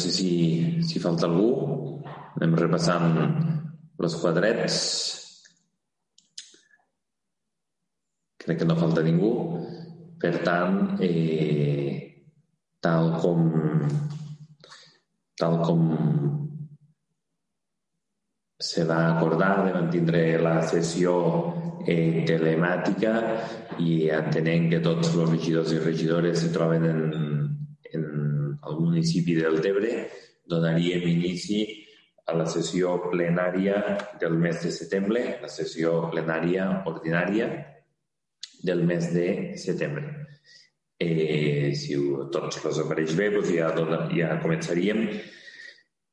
Sé si, si falta algú. Anem repassant els quadrets. Crec que no falta ningú. Per tant, eh, tal com tal com se va acordar de mantindre la sessió eh, telemàtica i entenent que tots els regidors i regidores se troben en, en el municipi del Tebre, donaríem inici a la sessió plenària del mes de setembre, la sessió plenària ordinària del mes de setembre. Eh, si tots els apareix bé, doncs ja, dona, ja començaríem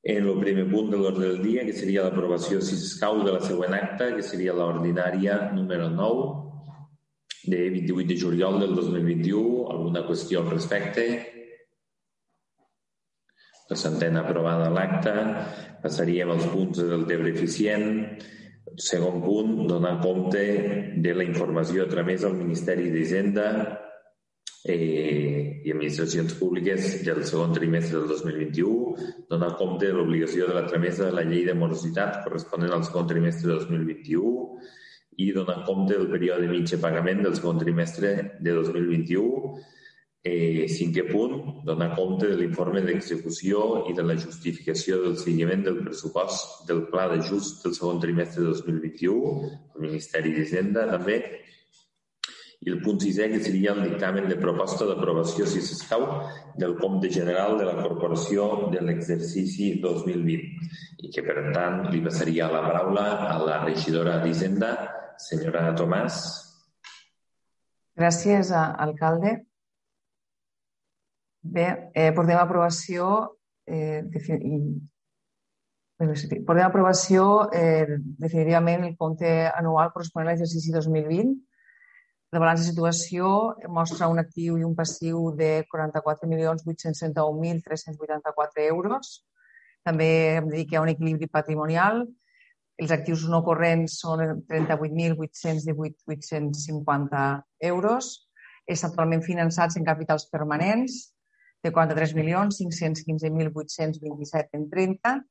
en el primer punt de l'ordre del dia, que seria l'aprovació, si escau, de la següent acta, que seria l'ordinària número 9, de 28 de juliol del 2021. Alguna qüestió al respecte? La centena aprovada l'acta. Passaríem als punts del deure eficient. Segon punt, donar compte de la informació tramesa al Ministeri d'Hisenda eh, i Administracions Públiques del segon trimestre del 2021, donar compte de l'obligació de la tramesa de la llei de morositat corresponent al segon trimestre de 2021 i donar compte del període de pagament del segon trimestre de 2021. Eh, cinquè punt, donar compte de l'informe d'execució i de la justificació del seguiment del pressupost del pla d'ajust del segon trimestre de 2021, el Ministeri d'Hisenda també, i el punt sisè, que seria el dictamen de proposta d'aprovació, si s'escau, del compte general de la corporació de l'exercici 2020 i que, per tant, li passaria la paraula a la regidora d'Hisenda, senyora Tomàs. Gràcies, alcalde. Bé, eh, portem aprovació eh, portem a aprovació eh, definitivament el compte anual corresponent a l'exercici 2020 la balança de situació mostra un actiu i un passiu de 44.831.384 euros. També hem de dir que hi ha un equilibri patrimonial. Els actius no corrents són 38.818.850 euros. Estan totalment finançats en capitals permanents de 43.515.827 en 30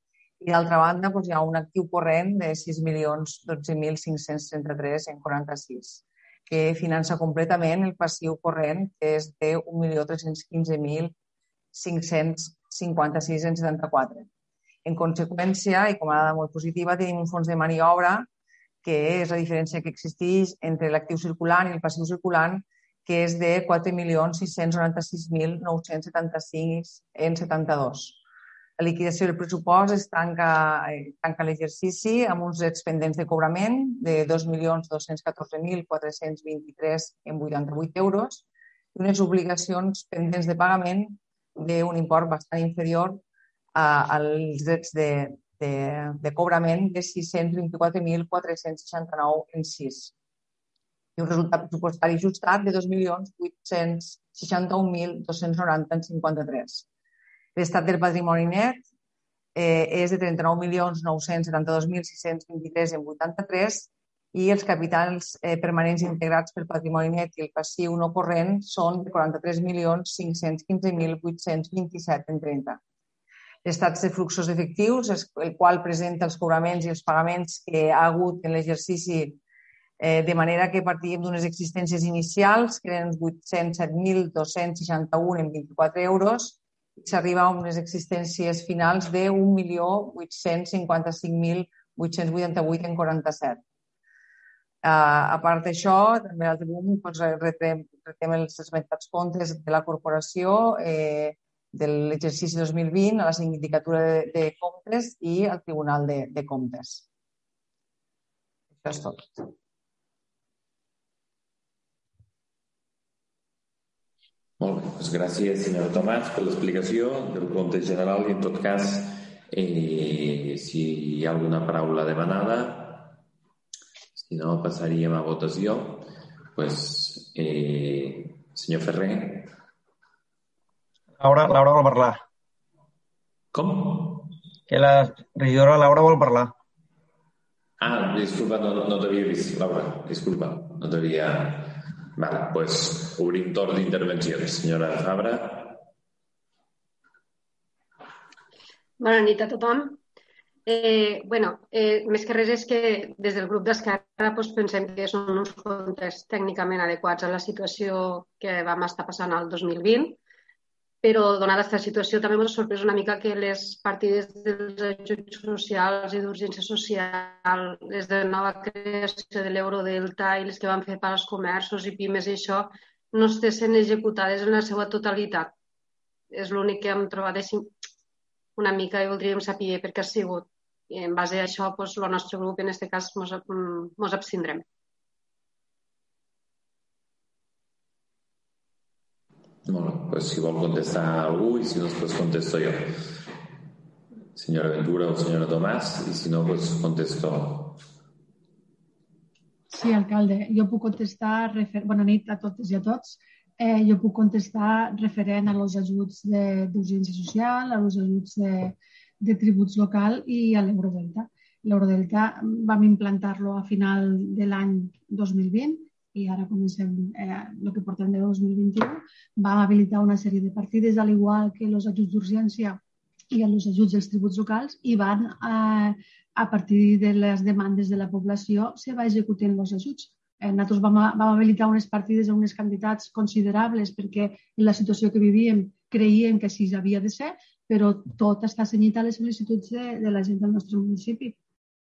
i d'altra banda doncs, hi ha un actiu corrent de 6.012.533 en 46 que finança completament el passiu corrent, que és de 1.315.556 en 74. En conseqüència, i com a dada molt positiva, tenim un fons de maniobra, que és la diferència que existeix entre l'actiu circulant i el passiu circulant, que és de 4.696.975 en 72 la liquidació del pressupost es tanca, eh, tanca l'exercici amb uns drets pendents de cobrament de 2.214.423 en 88 euros i unes obligacions pendents de pagament d'un import bastant inferior a, als drets de, de, de cobrament de 624.469 en 6 i un resultat pressupostari ajustat de 2.861.290 en 53. L'estat del patrimoni net eh, és de 39.972.623 en 83 i els capitals eh, permanents integrats pel patrimoni net i el passiu no corrent són de 43.515.827 en 30. L'estat de fluxos efectius, el qual presenta els cobraments i els pagaments que ha hagut en l'exercici eh, de manera que partíem d'unes existències inicials, que eren 807.261 en 24 euros, s'arriba a unes existències finals de 1.855.888 en 47. Uh, a part d'això, també l'altre punt, doncs, retrem, retrem els esmentats comptes de la corporació eh, de l'exercici 2020 a la Sindicatura de, de Comptes i al Tribunal de, de Comptes. Això és tot. Molt bé, doncs gràcies, senyora Tomàs, per l'explicació del compte general i, en tot cas, eh, si hi ha alguna paraula demanada, si no, passaríem a votació. Pues, eh, senyor Ferrer. Laura, Laura vol parlar. Com? Que la regidora Laura vol parlar. Ah, disculpa, no, no t'havia vist, Laura, disculpa, no t'havia... Vale, pues obrim torn d'intervencions. Senyora Fabra. Bona nit a tothom. Eh, bueno, eh, més que res és que des del grup d'Esquerra doncs, pensem que són uns comptes tècnicament adequats a la situació que vam estar passant al 2020 però donada aquesta situació també m'ha sorprès una mica que les partides dels ajuts socials i d'urgència social, les de nova creació de l'Eurodelta i les que van fer per als comerços i pimes i això, no estessin executades en la seva totalitat. És l'únic que hem trobat així una mica i voldríem saber per què ha sigut. I en base a això, doncs, el nostre grup, en aquest cas, ens abstindrem. Bé, pues si vol contestar algú i si no, pues contesto jo. Senyora Ventura o senyora Tomàs, i si no, pues contesto. Sí, alcalde, jo puc contestar, refer... bona nit a totes i a tots. Eh, jo puc contestar referent a els ajuts d'urgència social, a els ajuts de, de tributs local i a l'Eurodelta. L'Eurodelta vam implantar-lo a final de l'any 2020 i ara comencem eh, el que portem de 2021, va habilitar una sèrie de partides, al igual que els ajuts d'urgència i els ajuts dels tributs locals, i van, eh, a partir de les demandes de la població, se va executant els ajuts. Eh, nosaltres vam, vam habilitar unes partides a unes quantitats considerables perquè en la situació que vivíem creiem que així havia de ser, però tot està senyit a les sol·licituds de, de la gent del nostre municipi.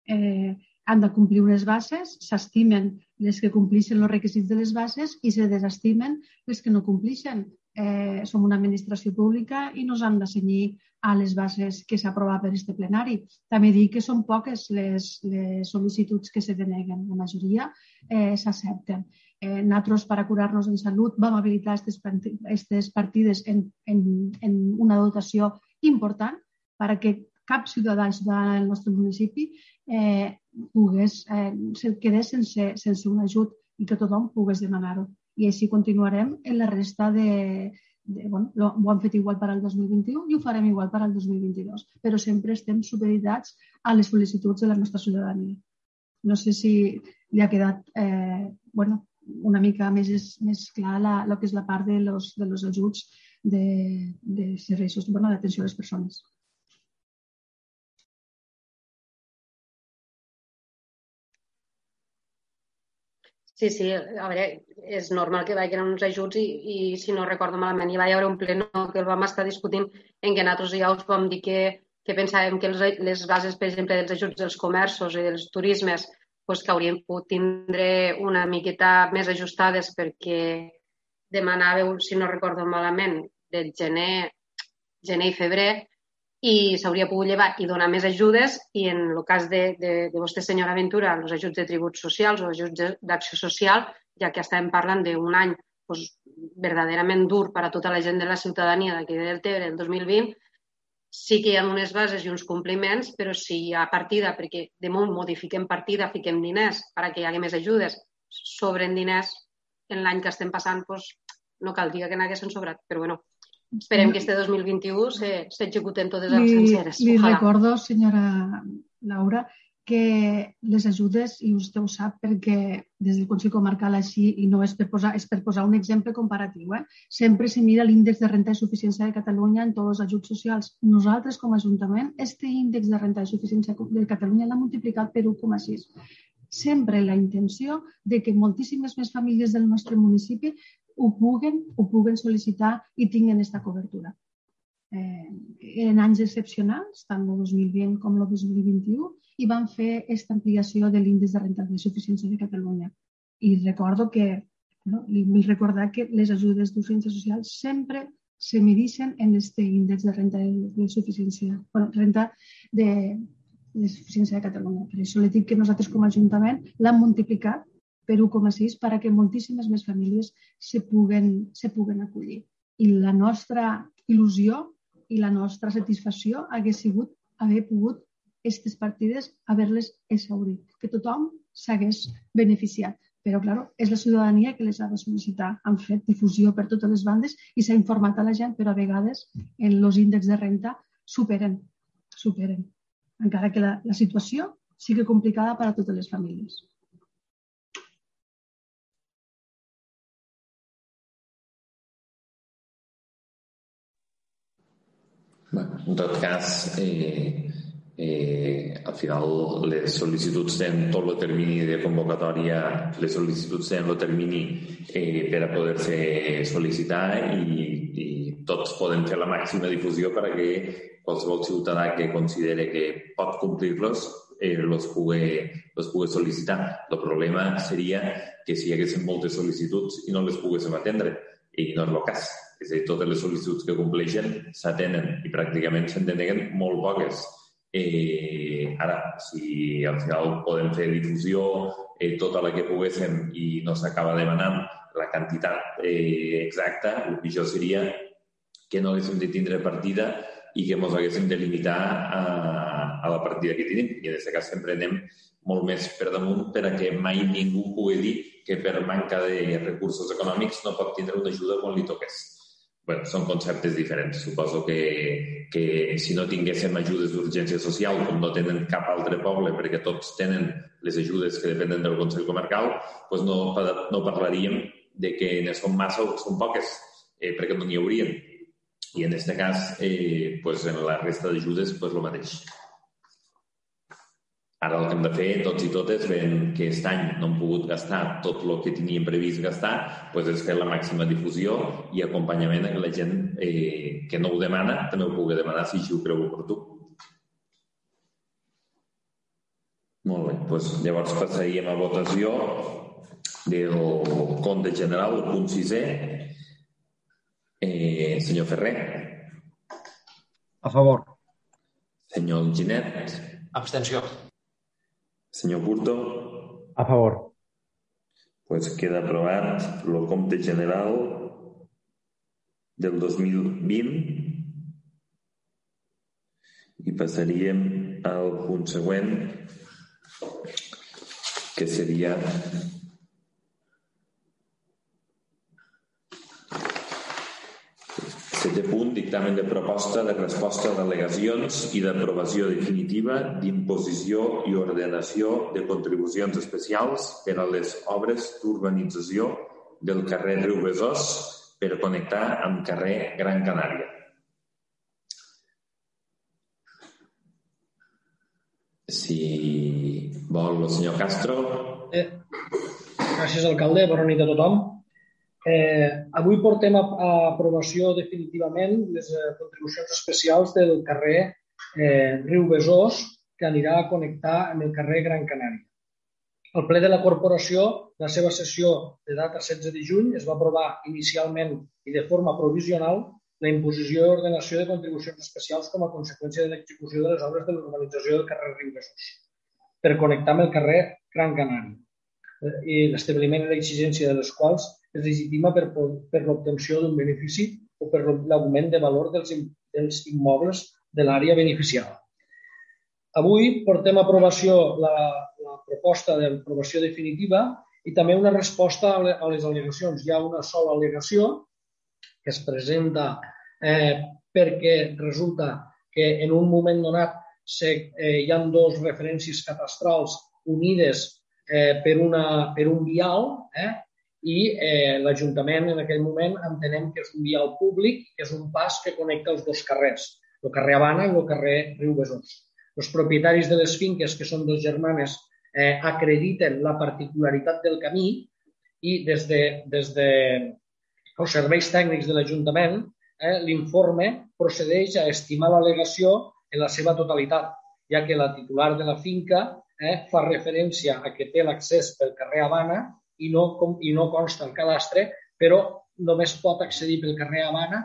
Eh, han de complir unes bases, s'estimen les que complixen els requisits de les bases i se desestimen les que no complixen. Eh, som una administració pública i nos han de senyir a les bases que s'ha aprovat per este plenari. També dic que són poques les, les sol·licituds que se deneguen. La majoria eh, s'accepten. Eh, nosaltres, per curar-nos en salut, vam habilitar aquestes partides en, en, en una dotació important perquè cap ciutadà del nostre municipi eh, pogués, eh, se quedés sense, sense un ajut i que tothom pogués demanar-ho. I així continuarem en la resta de, de bueno, lo, ho hem fet igual per al 2021 i ho farem igual per al 2022, però sempre estem supeditats a les sol·licituds de la nostra ciutadania. No sé si li ha quedat eh, bueno, una mica més, més clar la, el que és la part de los, de los ajuts de, de serveis, bueno, d'atenció a les persones. Sí, sí, a veure, és normal que vagin uns ajuts i, i si no recordo malament, hi va haver un pleno que el vam estar discutint en què nosaltres ja us vam dir que, que pensàvem que els, les bases, per exemple, dels ajuts dels comerços i dels turismes pues, que haurien pogut tindre una miqueta més ajustades perquè demanàveu, si no recordo malament, del gener, gener i febrer, i s'hauria pogut llevar i donar més ajudes i en el cas de, de, de vostè, senyora Ventura, els ajuts de tributs socials o ajuts d'acció social, ja que estem parlant d'un any pues, verdaderament dur per a tota la gent de la ciutadania d'aquí del Tebre el 2020, sí que hi ha unes bases i uns compliments, però si hi ha partida, perquè de moment modifiquem partida, fiquem diners per a que hi hagi més ajudes, sobren diners en l'any que estem passant, doncs, no cal dir que n'haguessin sobrat, però bueno, Esperem que este 2021 s'executen totes les senceres. Li Ojalà. recordo, senyora Laura, que les ajudes, i vostè ho sap perquè des del Consell Comarcal així, i no és per posar, és per posar un exemple comparatiu, eh? sempre se mira l'índex de renta de suficiència de Catalunya en tots els ajuts socials. Nosaltres, com a Ajuntament, este índex de renta de suficiència de Catalunya l'ha multiplicat per 1,6 sempre la intenció de que moltíssimes més famílies del nostre municipi ho puguen, ho puguen sol·licitar i tinguin aquesta cobertura. Eh, en anys excepcionals, tant el 2020 com el 2021, i van fer aquesta ampliació de l'índex de renta de suficiència de Catalunya. I recordo que, no, li vull recordar que les ajudes d'urgència social sempre se midixen en aquest índex de renta de suficiència, bueno, renta de, de suficiència de Catalunya. Per això li dic que nosaltres com a Ajuntament l'hem multiplicat per 1,6 per a que moltíssimes més famílies se puguen, se puguen acollir. I la nostra il·lusió i la nostra satisfacció hagués sigut haver pogut aquestes partides haver-les exaurit, que tothom s'hagués beneficiat. Però, clar, és la ciutadania que les ha de sol·licitar. Han fet difusió per totes les bandes i s'ha informat a la gent, però a vegades els índexs de renta superen, superen. Encara que la, la situació sigui complicada per a totes les famílies. En tot cas, eh, eh, al final les sol·licituds tenen tot el termini de convocatòria, les sol·licituds tenen el termini eh, per a poder-se sol·licitar i, i tots poden fer la màxima difusió per a que qualsevol ciutadà que considere que pot complir-los eh, los pugui, los pugui sol·licitar. El problema seria que si hi haguessin moltes sol·licituds i no les poguéssim atendre, i no és el cas. És a dir, totes les sol·licituds que compleixen s'atenen i pràcticament se'n deneguen molt poques. Eh, ara, si al final podem fer difusió eh, tota la que poguéssim i no s'acaba demanant la quantitat eh, exacta, el pitjor seria que no haguéssim de tindre partida i que ens haguéssim de limitar a, a la partida que tenim. I en aquest cas sempre anem molt més per damunt per a que mai ningú pugui dir que per manca de recursos econòmics no pot tindre una ajuda quan li toqués bueno, són conceptes diferents. Suposo que, que si no tinguéssim ajudes d'urgència social, com no tenen cap altre poble, perquè tots tenen les ajudes que depenen del Consell Comarcal, doncs no, no parlaríem de que ne són massa o són poques, eh, perquè no n'hi haurien. I en aquest cas, eh, pues en la resta d'ajudes, pues el mateix. Ara el que hem de fer, tots i totes, veient que aquest any no hem pogut gastar tot el que teníem previst gastar, doncs és fer la màxima difusió i acompanyament a que la gent eh, que no ho demana també ho pugui demanar si així ho creu tu. Molt bé, doncs llavors passaríem a votació del compte general, el punt sisè. Eh, senyor Ferrer. A favor. Senyor Ginet. Abstenció. Señor Curto. A favor. Pues queda aprovat el compte general del 2020 i passaríem al punt següent que seria Setè punt, dictamen de proposta de resposta a delegacions i d'aprovació definitiva d'imposició i ordenació de contribucions especials per a les obres d'urbanització del carrer Riu Besòs per connectar amb carrer Gran Canària. Si vol el senyor Castro. Eh, gràcies, alcalde. Bona nit a tothom. Eh, avui portem a, a aprovació definitivament les eh, contribucions especials del carrer eh, Riu Besòs que anirà a connectar amb el carrer Gran Canària. El ple de la corporació, la seva sessió de data 16 de juny, es va aprovar inicialment i de forma provisional la imposició i ordenació de contribucions especials com a conseqüència de l'execució de les obres de l'urbanització del carrer Riu Besòs per connectar amb el carrer Gran Canària eh, i l'establiment i l'exigència de les quals es legitima per, per l'obtenció d'un benefici o per l'augment de valor dels, dels immobles de l'àrea beneficiada. Avui portem a aprovació la, la proposta d'aprovació definitiva i també una resposta a les al·legacions. Hi ha una sola al·legació que es presenta eh, perquè resulta que en un moment donat se, eh, hi ha dos referències catastrals unides eh, per, una, per un vial, eh, i eh, l'Ajuntament en aquell moment entenem que és un vial públic, que és un pas que connecta els dos carrers, el carrer Habana i el carrer Riu Besòs. Els propietaris de les finques, que són dos germanes, eh, acrediten la particularitat del camí i des de, des de els serveis tècnics de l'Ajuntament eh, l'informe procedeix a estimar l'al·legació en la seva totalitat, ja que la titular de la finca eh, fa referència a que té l'accés pel carrer Habana i no, com, i no consta el cadastre, però només pot accedir pel carrer Habana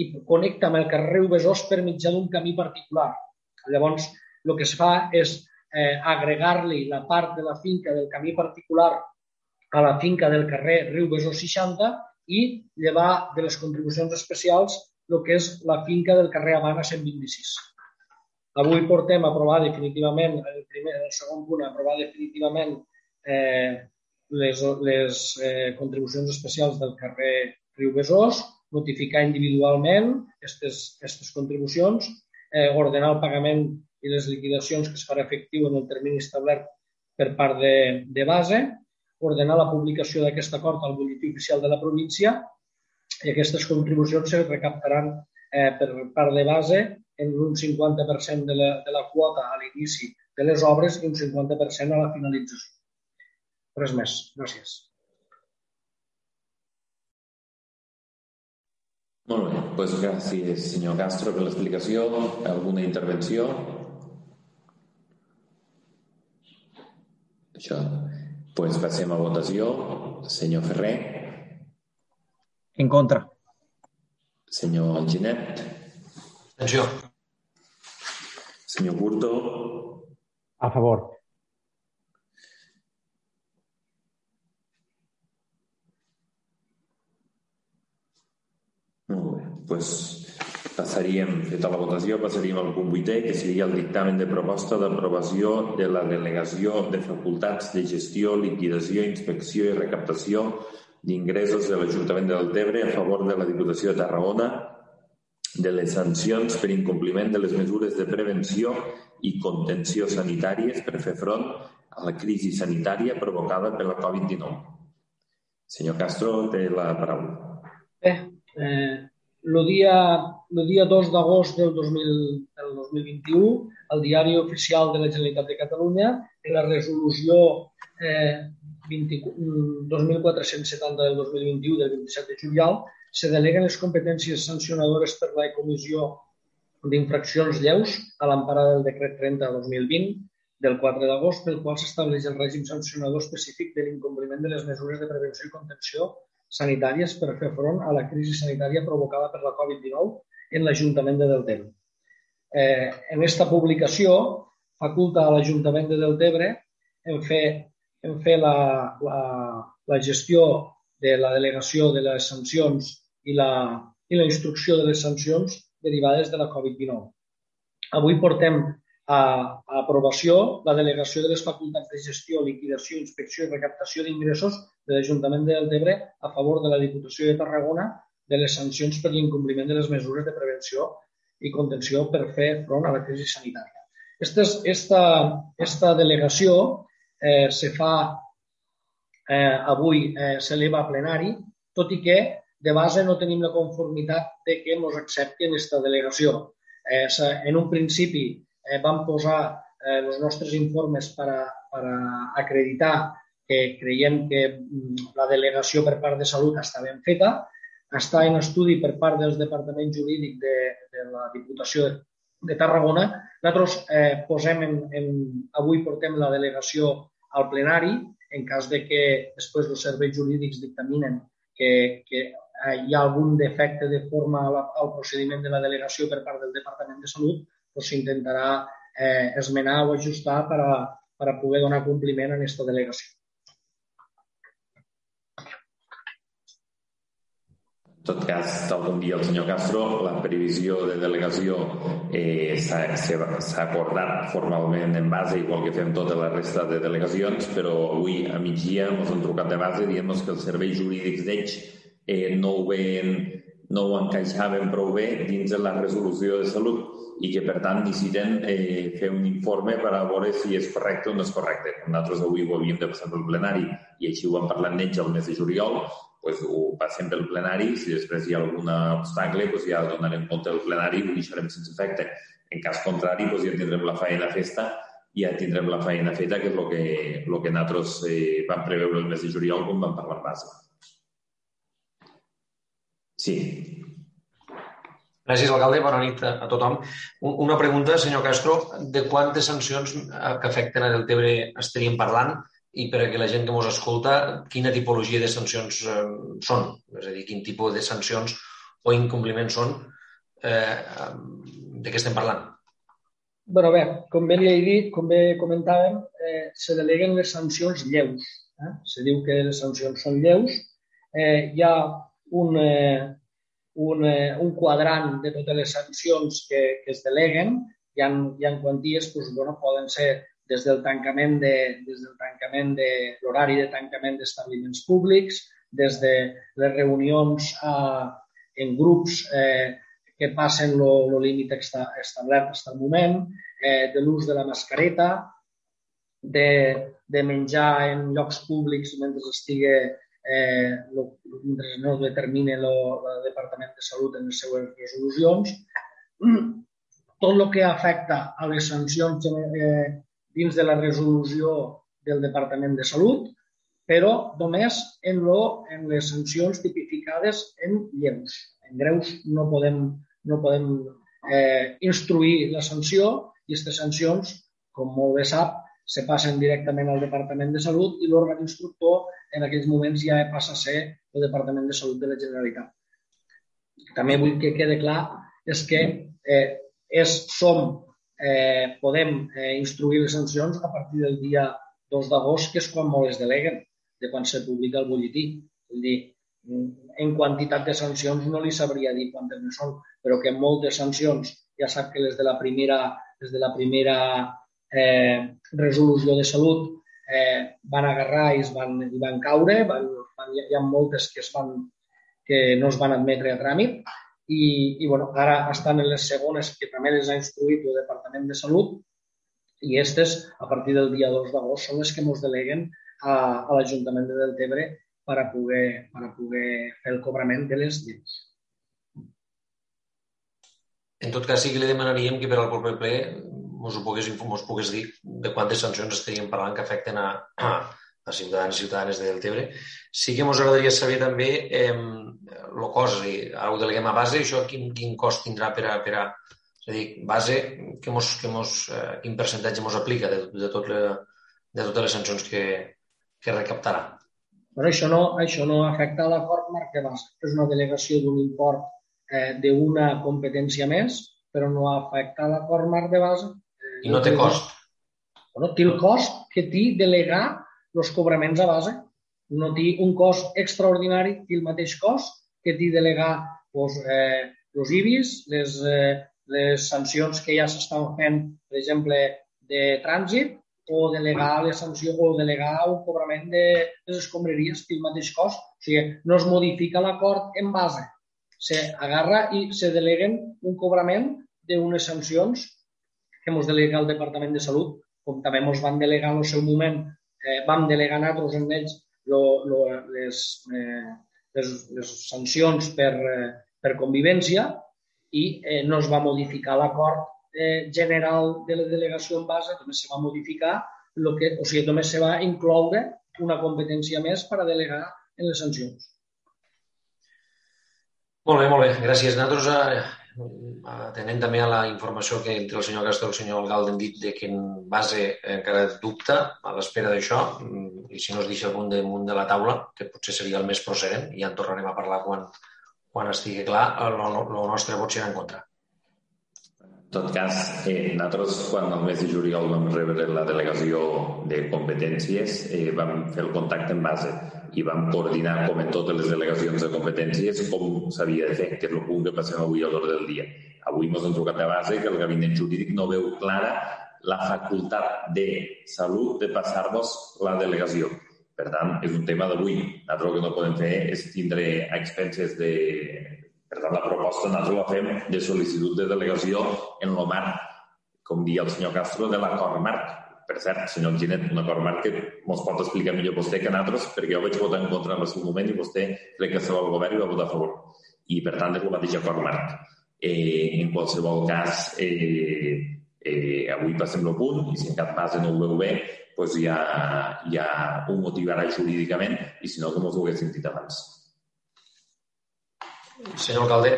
i connecta amb el carrer Besòs per mitjà d'un camí particular. Llavors, el que es fa és eh, agregar-li la part de la finca del camí particular a la finca del carrer Riu Besòs 60 i llevar de les contribucions especials el que és la finca del carrer Habana 126. Avui portem a aprovar definitivament, el, primer, el segon punt, a aprovar definitivament eh, les, les eh, contribucions especials del carrer Riu Besòs, notificar individualment aquestes contribucions, eh, ordenar el pagament i les liquidacions que es farà efectiu en el termini establert per part de, de base, ordenar la publicació d'aquest acord al butlletí oficial de la província i aquestes contribucions se recaptaran eh, per part de base en un 50% de la, de la quota a l'inici de les obres i un 50% a la finalització. Res més. Gràcies. Molt bé, doncs gràcies, senyor Castro, per l'explicació. Alguna intervenció? Això. Pues passem a votació. Senyor Ferrer. En contra. Senyor Alginet. Abstenció. Senyor Curto. A favor. Molt bé. Pues passaríem, feta la votació, passaríem al punt vuitè, que seria el dictamen de proposta d'aprovació de la delegació de facultats de gestió, liquidació, inspecció i recaptació d'ingressos de l'Ajuntament de Deltebre a favor de la Diputació de Tarragona de les sancions per incompliment de les mesures de prevenció i contenció sanitàries per fer front a la crisi sanitària provocada per la Covid-19. Senyor Castro, té la paraula. Bé, eh, el dia, el dia 2 d'agost del, 2000, del 2021, el diari oficial de la Generalitat de Catalunya, en la resolució eh, 20, 2470 del 2021 del 27 de juliol, se deleguen les competències sancionadores per la Comissió d'infraccions lleus a l'empara del decret 30 de 2020 del 4 d'agost, pel qual s'estableix el règim sancionador específic de l'incompliment de les mesures de prevenció i contenció sanitàries per fer front a la crisi sanitària provocada per la Covid-19 en l'Ajuntament de Deltebre. Eh, en aquesta publicació faculta a l'Ajuntament de Deltebre en fer, en fer la, la, la gestió de la delegació de les sancions i la, i la instrucció de les sancions derivades de la Covid-19. Avui portem a, a aprovació la delegació de les facultats de gestió, liquidació, inspecció i recaptació d'ingressos de l'Ajuntament de Deltebre a favor de la Diputació de Tarragona de les sancions per l'incompliment de les mesures de prevenció i contenció per fer front a la crisi sanitària. Esta, esta, esta delegació eh, se fa eh, avui, eh, s'eleva a plenari, tot i que de base no tenim la conformitat de que ens acceptin aquesta delegació. Eh, en un principi eh, vam posar eh, els nostres informes per a, per a acreditar que creiem que mm, la delegació per part de Salut està ben feta, està en estudi per part del Departament Jurídic de, de la Diputació de, de Tarragona. Nosaltres eh, posem en, en, avui portem la delegació al plenari en cas de que després els serveis jurídics dictaminen que, que hi ha algun defecte de forma al procediment de la delegació per part del Departament de Salut, doncs s'intentarà eh, esmenar o ajustar per a, per a poder donar compliment a aquesta delegació. En tot cas, tal com dia el senyor Castro, la previsió de delegació eh, s'ha acordat formalment en base, igual que fem tota la resta de delegacions, però avui a migdia ens han trucat de base dient que els serveis jurídics d'ells eh, no ho veien no ho encaixaven prou bé dins de la resolució de salut i que, per tant, necessiten eh, fer un informe per a veure si és correcte o no és correcte. Nosaltres avui ho havíem de passar pel plenari i així ho hem parlat d'ells el mes de juliol, pues, ho passem pel plenari, si després hi ha algun obstacle pues, ja donarem compte del plenari i ho deixarem sense efecte. En cas contrari, pues, ja tindrem la feina festa i ja tindrem la feina feta, que és el que, el que nosaltres eh, vam preveure el mes de juliol quan vam parlar en base. Sí. Gràcies, alcalde. Bona nit a, tothom. Una pregunta, senyor Castro. De quantes sancions eh, que afecten a Deltebre estaríem parlant? I per a que la gent que ens escolta, quina tipologia de sancions eh, són? És a dir, quin tipus de sancions o incompliments són? Eh, de què estem parlant? Bueno, bé, com bé li he dit, com bé comentàvem, eh, se deleguen les sancions lleus. Eh? Se diu que les sancions són lleus. Eh, hi ha un, eh, un, eh, un quadrant de totes les sancions que, que es deleguen. Hi ha, hi ha quanties, doncs, bueno, poden ser des del tancament de, des del tancament de l'horari de tancament d'establiments públics, des de les reunions eh, en grups eh, que passen el límit establert fins al moment, eh, de l'ús de la mascareta, de, de menjar en llocs públics mentre estigui eh, lo, mentre no determine el Departament de Salut en les seues resolucions. Tot el que afecta a les sancions eh, dins de la resolució del Departament de Salut, però només en, lo, en les sancions tipificades en lleus. En greus no podem, no podem eh, instruir la sanció i aquestes sancions, com molt bé sap, se passen directament al Departament de Salut i l'òrgan instructor en aquells moments ja passa a ser el Departament de Salut de la Generalitat. També vull que quede clar és que eh, és, som eh, podem eh, instruir les sancions a partir del dia 2 d'agost, que és quan molt es deleguen, de quan se publica el butlletí. Vull dir, en quantitat de sancions no li sabria dir quantes ne són, però que moltes sancions, ja sap que les de la primera, les de la primera eh, resolució de salut eh, van agarrar i, es van, i van caure, van, van, hi ha moltes que, es van, que no es van admetre a tràmit, i, i bueno, ara estan en les segones que també les ha instruït el Departament de Salut i aquestes, a partir del dia 2 d'agost, són les que ens deleguen a, a l'Ajuntament de Deltebre per a, poder, per a poder fer el cobrament de les lleis. En tot cas, sí que li demanaríem que per al proper ple ens ho pogués, ens pogués dir de quantes sancions estaríem parlant que afecten a, a, a ciutadans i ciutadanes de Deltebre. Sí que ens agradaria saber també eh, el cost, és dir, ara ho deleguem a base, això quin, quin cost tindrà per a, per a és a dir, base, que mos, que mos, eh, quin percentatge ens aplica de, de, tot le, de totes les sancions que, que recaptarà. Però això no, això no afecta a l'acord marc de base. És una delegació d'un import eh, d'una competència més, però no afecta a l'acord marc de base. I no té cost? Bueno, té el cost que té delegar els cobraments a base. No té un cost extraordinari, té el mateix cost que té delegar doncs, eh, els IBIs, les, eh, les sancions que ja s'estan fent, per exemple, de trànsit, o delegar les sancions o delegar un cobrament de les escombraries té el mateix cost. O sigui, no es modifica l'acord en base. Se agarra i se deleguen un cobrament d'unes sancions que ens delega el Departament de Salut, com també ens van delegar en el seu moment eh, vam delegar nosaltres en ells lo, lo, les, eh, les, les sancions per, eh, per convivència i eh, no es va modificar l'acord eh, general de la delegació en base, només se va modificar lo que, o sigui, només se va incloure una competència més per a delegar en les sancions. Molt bé, molt bé. Gràcies. Nosaltres eh, atenent també a la informació que entre el senyor Castro i el senyor Algalde han dit de que en base encara dubta a l'espera d'això i si no es deixa algun damunt de la taula, que potser seria el més procedent, i ja en tornarem a parlar quan, quan estigui clar, el, el nostre vot serà en contra. Tot cas, eh, nosaltres quan el mes de juliol vam rebre la delegació de competències eh, vam fer el contacte en base i vam coordinar, com en totes les delegacions de competències, com s'havia de fer, que és el punt que passem avui a l'ordre del dia. Avui ens han trucat a base que el gabinet jurídic no veu clara la facultat de salut de passar-nos la delegació. Per tant, és un tema d'avui. Nosaltres el que no podem fer és tindre expenses de... Per tant, la proposta nosaltres la fem de sol·licitud de delegació en el marc, com dia el senyor Castro, de l'acord marc per cert, senyor Ginet, un acord marc que ens pot explicar millor vostè que nosaltres, perquè jo vaig votar en contra en el seu moment i vostè crec que estava al govern i va votar a favor. I, per tant, és el mateix acord marc. Eh, en qualsevol cas, eh, eh, avui passem el punt i si en cap base no ho veu bé, doncs ja, ja ho motivarà jurídicament i si no, que mos ho hagués sentit abans. Senyor alcalde,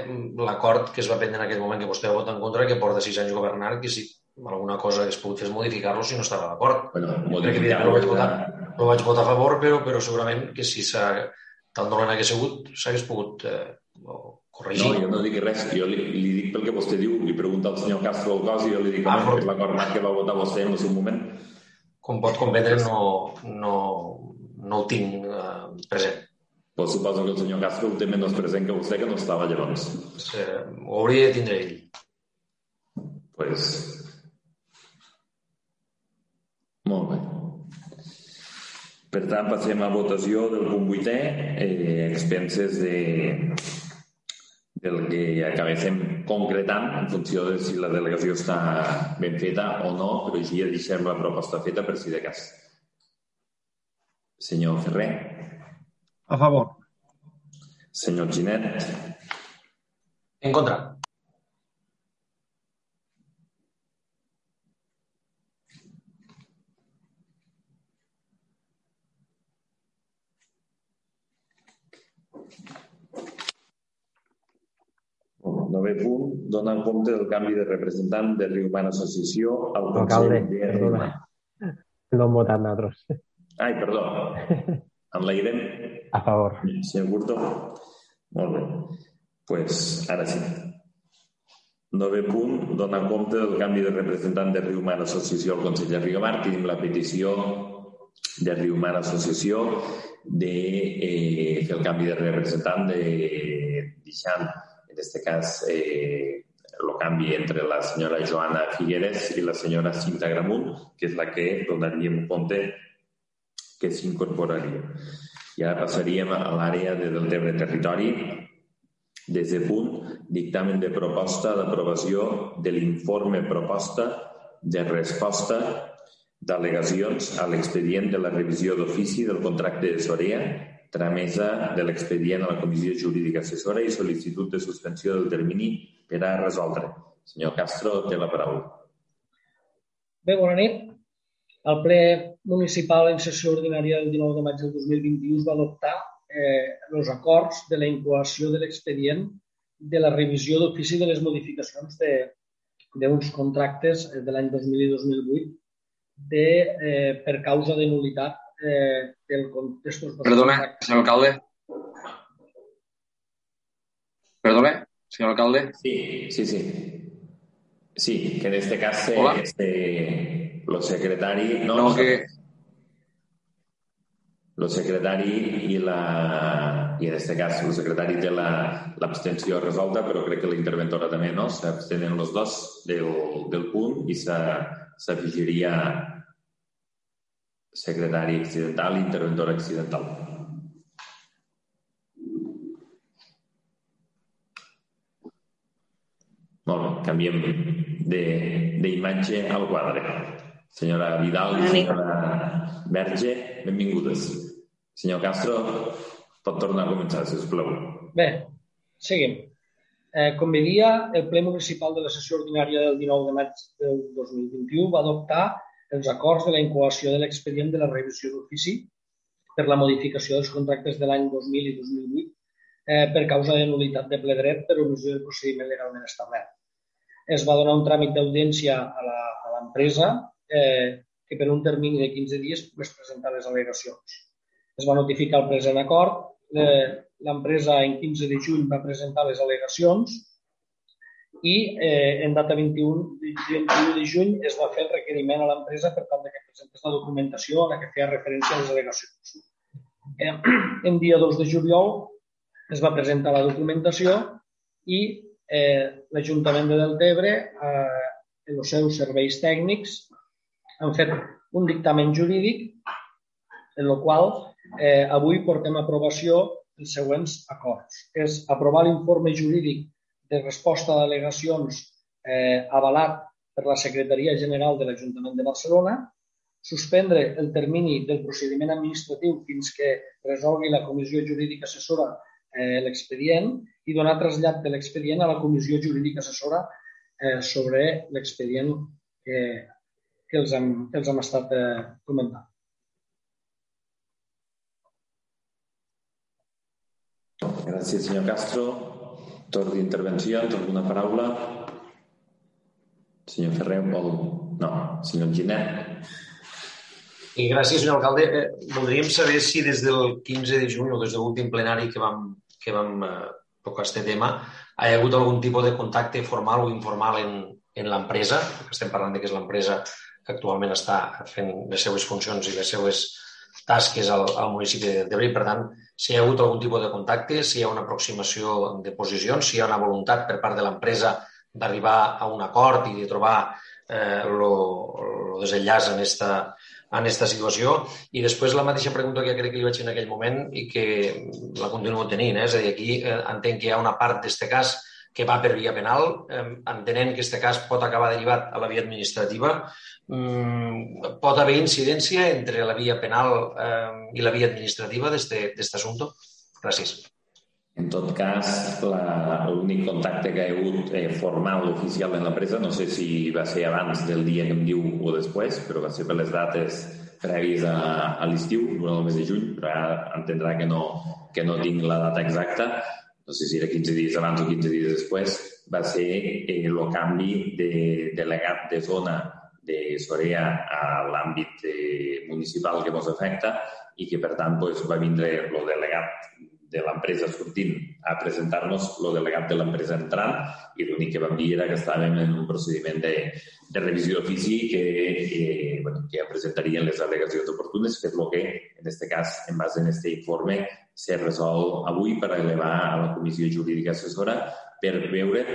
l'acord que es va prendre en aquell moment que vostè va votar en contra, que porta sis anys governant, que si alguna cosa que es pogut fer és modificar-lo si no estava d'acord. Bueno, modificar-lo vaig votar, no vaig votar a favor, però, però segurament que si s'ha tant dolent hagués sigut, s'hagués pogut eh, corregir. No, jo no dic res, jo li, li dic pel que vostè diu, li pregunta al senyor Castro el cos i jo li dic ah, però... l'acord que va votar vostè en el seu moment. Com pot comprendre, no, no, no ho tinc eh, present. Pues suposo que el senyor Castro ho té menys present que vostè, que no estava llavors. Sí, ho hauria de tindre ell. Pues... Molt bé. Per tant, passem a votació del punt vuitè, eh, expenses de, del que acabéssim concretant en funció de si la delegació està ben feta o no, però així ja deixem la proposta feta per si de cas. Senyor Ferrer. A favor. Senyor Ginet. En contra. Nové punt, donar compte del canvi de representant de Riumana Associació al Consell de. Riumana. No hem votat nosaltres. Ai, perdó. Enlairem. A favor. Curto. Molt bé. pues, ara sí. Nové punt, donar compte del canvi de representant de Riumar Associació al Consell de Riumar. Tenim la petició de Riumar Associació de eh, fer el canvi de representant de deixant, en aquest cas, eh, el canvi entre la senyora Joana Figueres i la senyora Cinta Gramunt, que és la que donaríem compte que s'incorporaria. I ara passaríem a l'àrea de Deltebre Territori, des de punt, dictamen de proposta d'aprovació de l'informe proposta de resposta d'al·legacions a l'expedient de la revisió d'ofici del contracte de Sorea, tramesa de l'expedient a la Comissió Jurídica Assessora i sol·licitud de suspensió del termini per a resoldre. Senyor Castro, té la paraula. Bé, bona nit. El ple municipal en sessió ordinària del 19 de maig del 2021 es va adoptar eh, els acords de la incoació de l'expedient de la revisió d'ofici de les modificacions d'uns contractes de l'any 2000 i 2008 de, eh, per causa de nulitat eh, del contextos... Perdone, senyor alcalde. Perdone, senyor alcalde. Sí, sí, sí. Sí, que en este caso Hola. este, los secretari... No, No, que... Los secretari i la... I en este cas, el secretari té la- l'abstenció resolta, però crec que la interventora també, no? S'abstenen els dos del, del punt i s'afegiria secretari accidental i interventora accidental. Molt bé, canviem de- d'imatge al quadre. Senyora Vidal i senyora Verge, benvingudes. Senyor Castro, pot tornar a començar, si us plau. Bé, seguim. Eh, com veia, el ple municipal de la sessió ordinària del 19 de maig del 2021 va adoptar els acords de la incoació de l'expedient de la revisió d'ofici per la modificació dels contractes de l'any 2000 i 2008 eh, per causa de nulitat de ple dret per omissió del procediment legalment establert. Es va donar un tràmit d'audiència a la- a l'empresa eh, que per un termini de 15 dies pogués presentar les al·legacions. Es va notificar el present acord. Eh, L'empresa en 15 de juny va presentar les al·legacions i eh, en data 21 de, 21 de juny es va fer el requeriment a l'empresa per tal que presentés la documentació a la que feia referència a les al·legacions. Eh, en dia 2 de juliol es va presentar la documentació i eh, l'Ajuntament de Deltebre, eh, els seus serveis tècnics, han fet un dictamen jurídic en el qual eh, avui portem a aprovació els següents acords. És aprovar l'informe jurídic de resposta d'al·legacions eh, avalat per la Secretaria General de l'Ajuntament de Barcelona, suspendre el termini del procediment administratiu fins que resolgui la Comissió Jurídica Assessora eh, l'expedient i donar trasllat de l'expedient a la Comissió Jurídica Assessora eh, sobre l'expedient que, que, els hem, que els hem estat eh, comentant. Gràcies, senyor Castro. Torn d'intervencions, alguna paraula? Senyor Ferrer, vol... No, senyor Ginet. I gràcies, senyor alcalde. Eh, voldríem saber si des del 15 de juny o des de l'últim plenari que vam, que vam eh, tocar aquest tema hi ha hagut algun tipus de contacte formal o informal en, en l'empresa, estem parlant de que és l'empresa que actualment està fent les seues funcions i les seues tasques al, al municipi de Deltebre i, per tant, si hi ha hagut algun tipus de contacte, si hi ha una aproximació de posicions, si hi ha una voluntat per part de l'empresa d'arribar a un acord i de trobar eh, desenllaç en esta, en aquesta situació. I després la mateixa pregunta que crec que li vaig fer en aquell moment i que la continuo tenint. Eh? És a dir, aquí eh, entenc que hi ha una part d'aquest cas que va per via penal, entenent que aquest cas pot acabar derivat a la via administrativa, mm, pot haver incidència entre la via penal i la via administrativa d'aquest assumpte? Gràcies. En tot cas, l'únic contacte que ha hagut eh, formal oficial en l'empresa, no sé si va ser abans del dia que em diu o després, però va ser per les dates prèvies a, a l'estiu, durant el mes de juny, però ara entendrà que no, que no tinc la data exacta, no sé si era 15 dies abans o 15 dies després, va ser eh, el canvi de delegat de zona de Sorea a l'àmbit eh, municipal que ens afecta i que, per tant, pues, va vindre el delegat de l'empresa sortint a presentar-nos el delegat de l'empresa entrant i l'únic que vam dir era que estàvem en un procediment de, de revisió d'ofici que, que, bueno, que presentarien les al·legacions oportunes, que és el que, en aquest cas, en base en aquest informe, s'ha resolt avui per elevar a la Comissió Jurídica Assessora per veure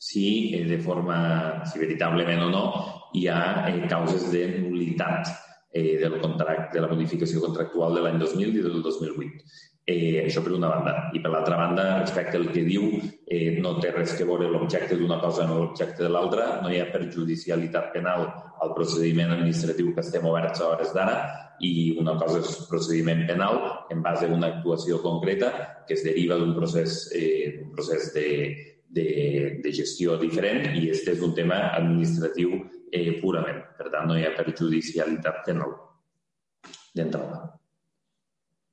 si eh, de forma, si veritablement o no, hi ha eh, causes de nulitat eh, del contracte, de la modificació contractual de l'any 2000 i del 2008. Eh, això per una banda. I per l'altra banda, respecte al que diu, eh, no té res que veure l'objecte d'una cosa amb l'objecte de l'altra, no hi ha perjudicialitat penal al procediment administratiu que estem oberts a hores d'ara i una cosa és procediment penal en base a una actuació concreta que es deriva d'un procés, eh, un procés de, de, de gestió diferent i este és un tema administratiu eh, purament. Per tant, no hi ha perjudicialitat penal d'entrada.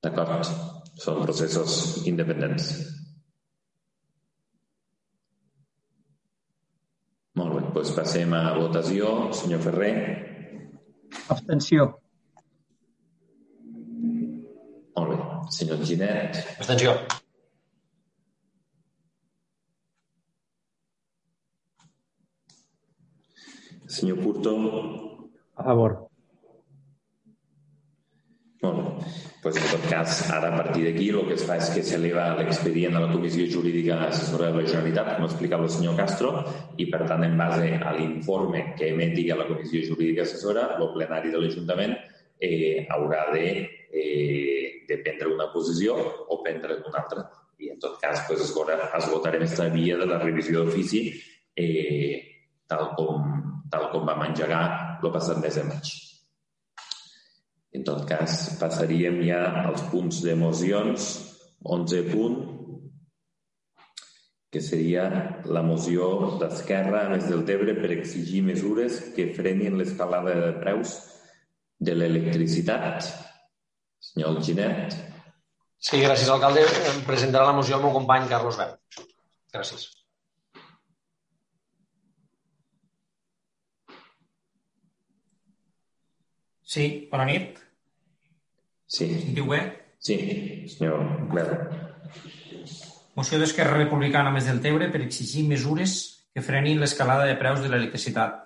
D'acord? Són processos independents. Molt bé, doncs passem a votació. Senyor Ferrer. Abstenció. Molt bé. Senyor Ginet. Abstenció. Senyor Curto. A favor. Molt bé pues en tot cas, ara a partir d'aquí el que es fa és que s'eleva l'expedient a la Comissió Jurídica Assessora de la Generalitat, com ha explicat el senyor Castro, i per tant, en base a l'informe que emeti a la Comissió Jurídica Assessora, el plenari de l'Ajuntament eh, haurà de, eh, de prendre una posició o prendre una altra. I en tot cas, pues, es, es votarem aquesta via de la revisió d'ofici eh, tal, com, tal com vam engegar el passat mes de maig. En tot cas, passaríem ja als punts d'emocions. 11 punt, que seria la moció d'Esquerra a més del Tebre per exigir mesures que frenin l'escalada de preus de l'electricitat. Senyor Alginet. Sí, gràcies, alcalde. Em presentarà la moció el meu company Carlos Verd. Gràcies. Sí, bona nit. Sí. Sentiu bé? Sí, senyor Bel. Moció d'Esquerra Republicana més del Tebre per exigir mesures que frenin l'escalada de preus de l'electricitat.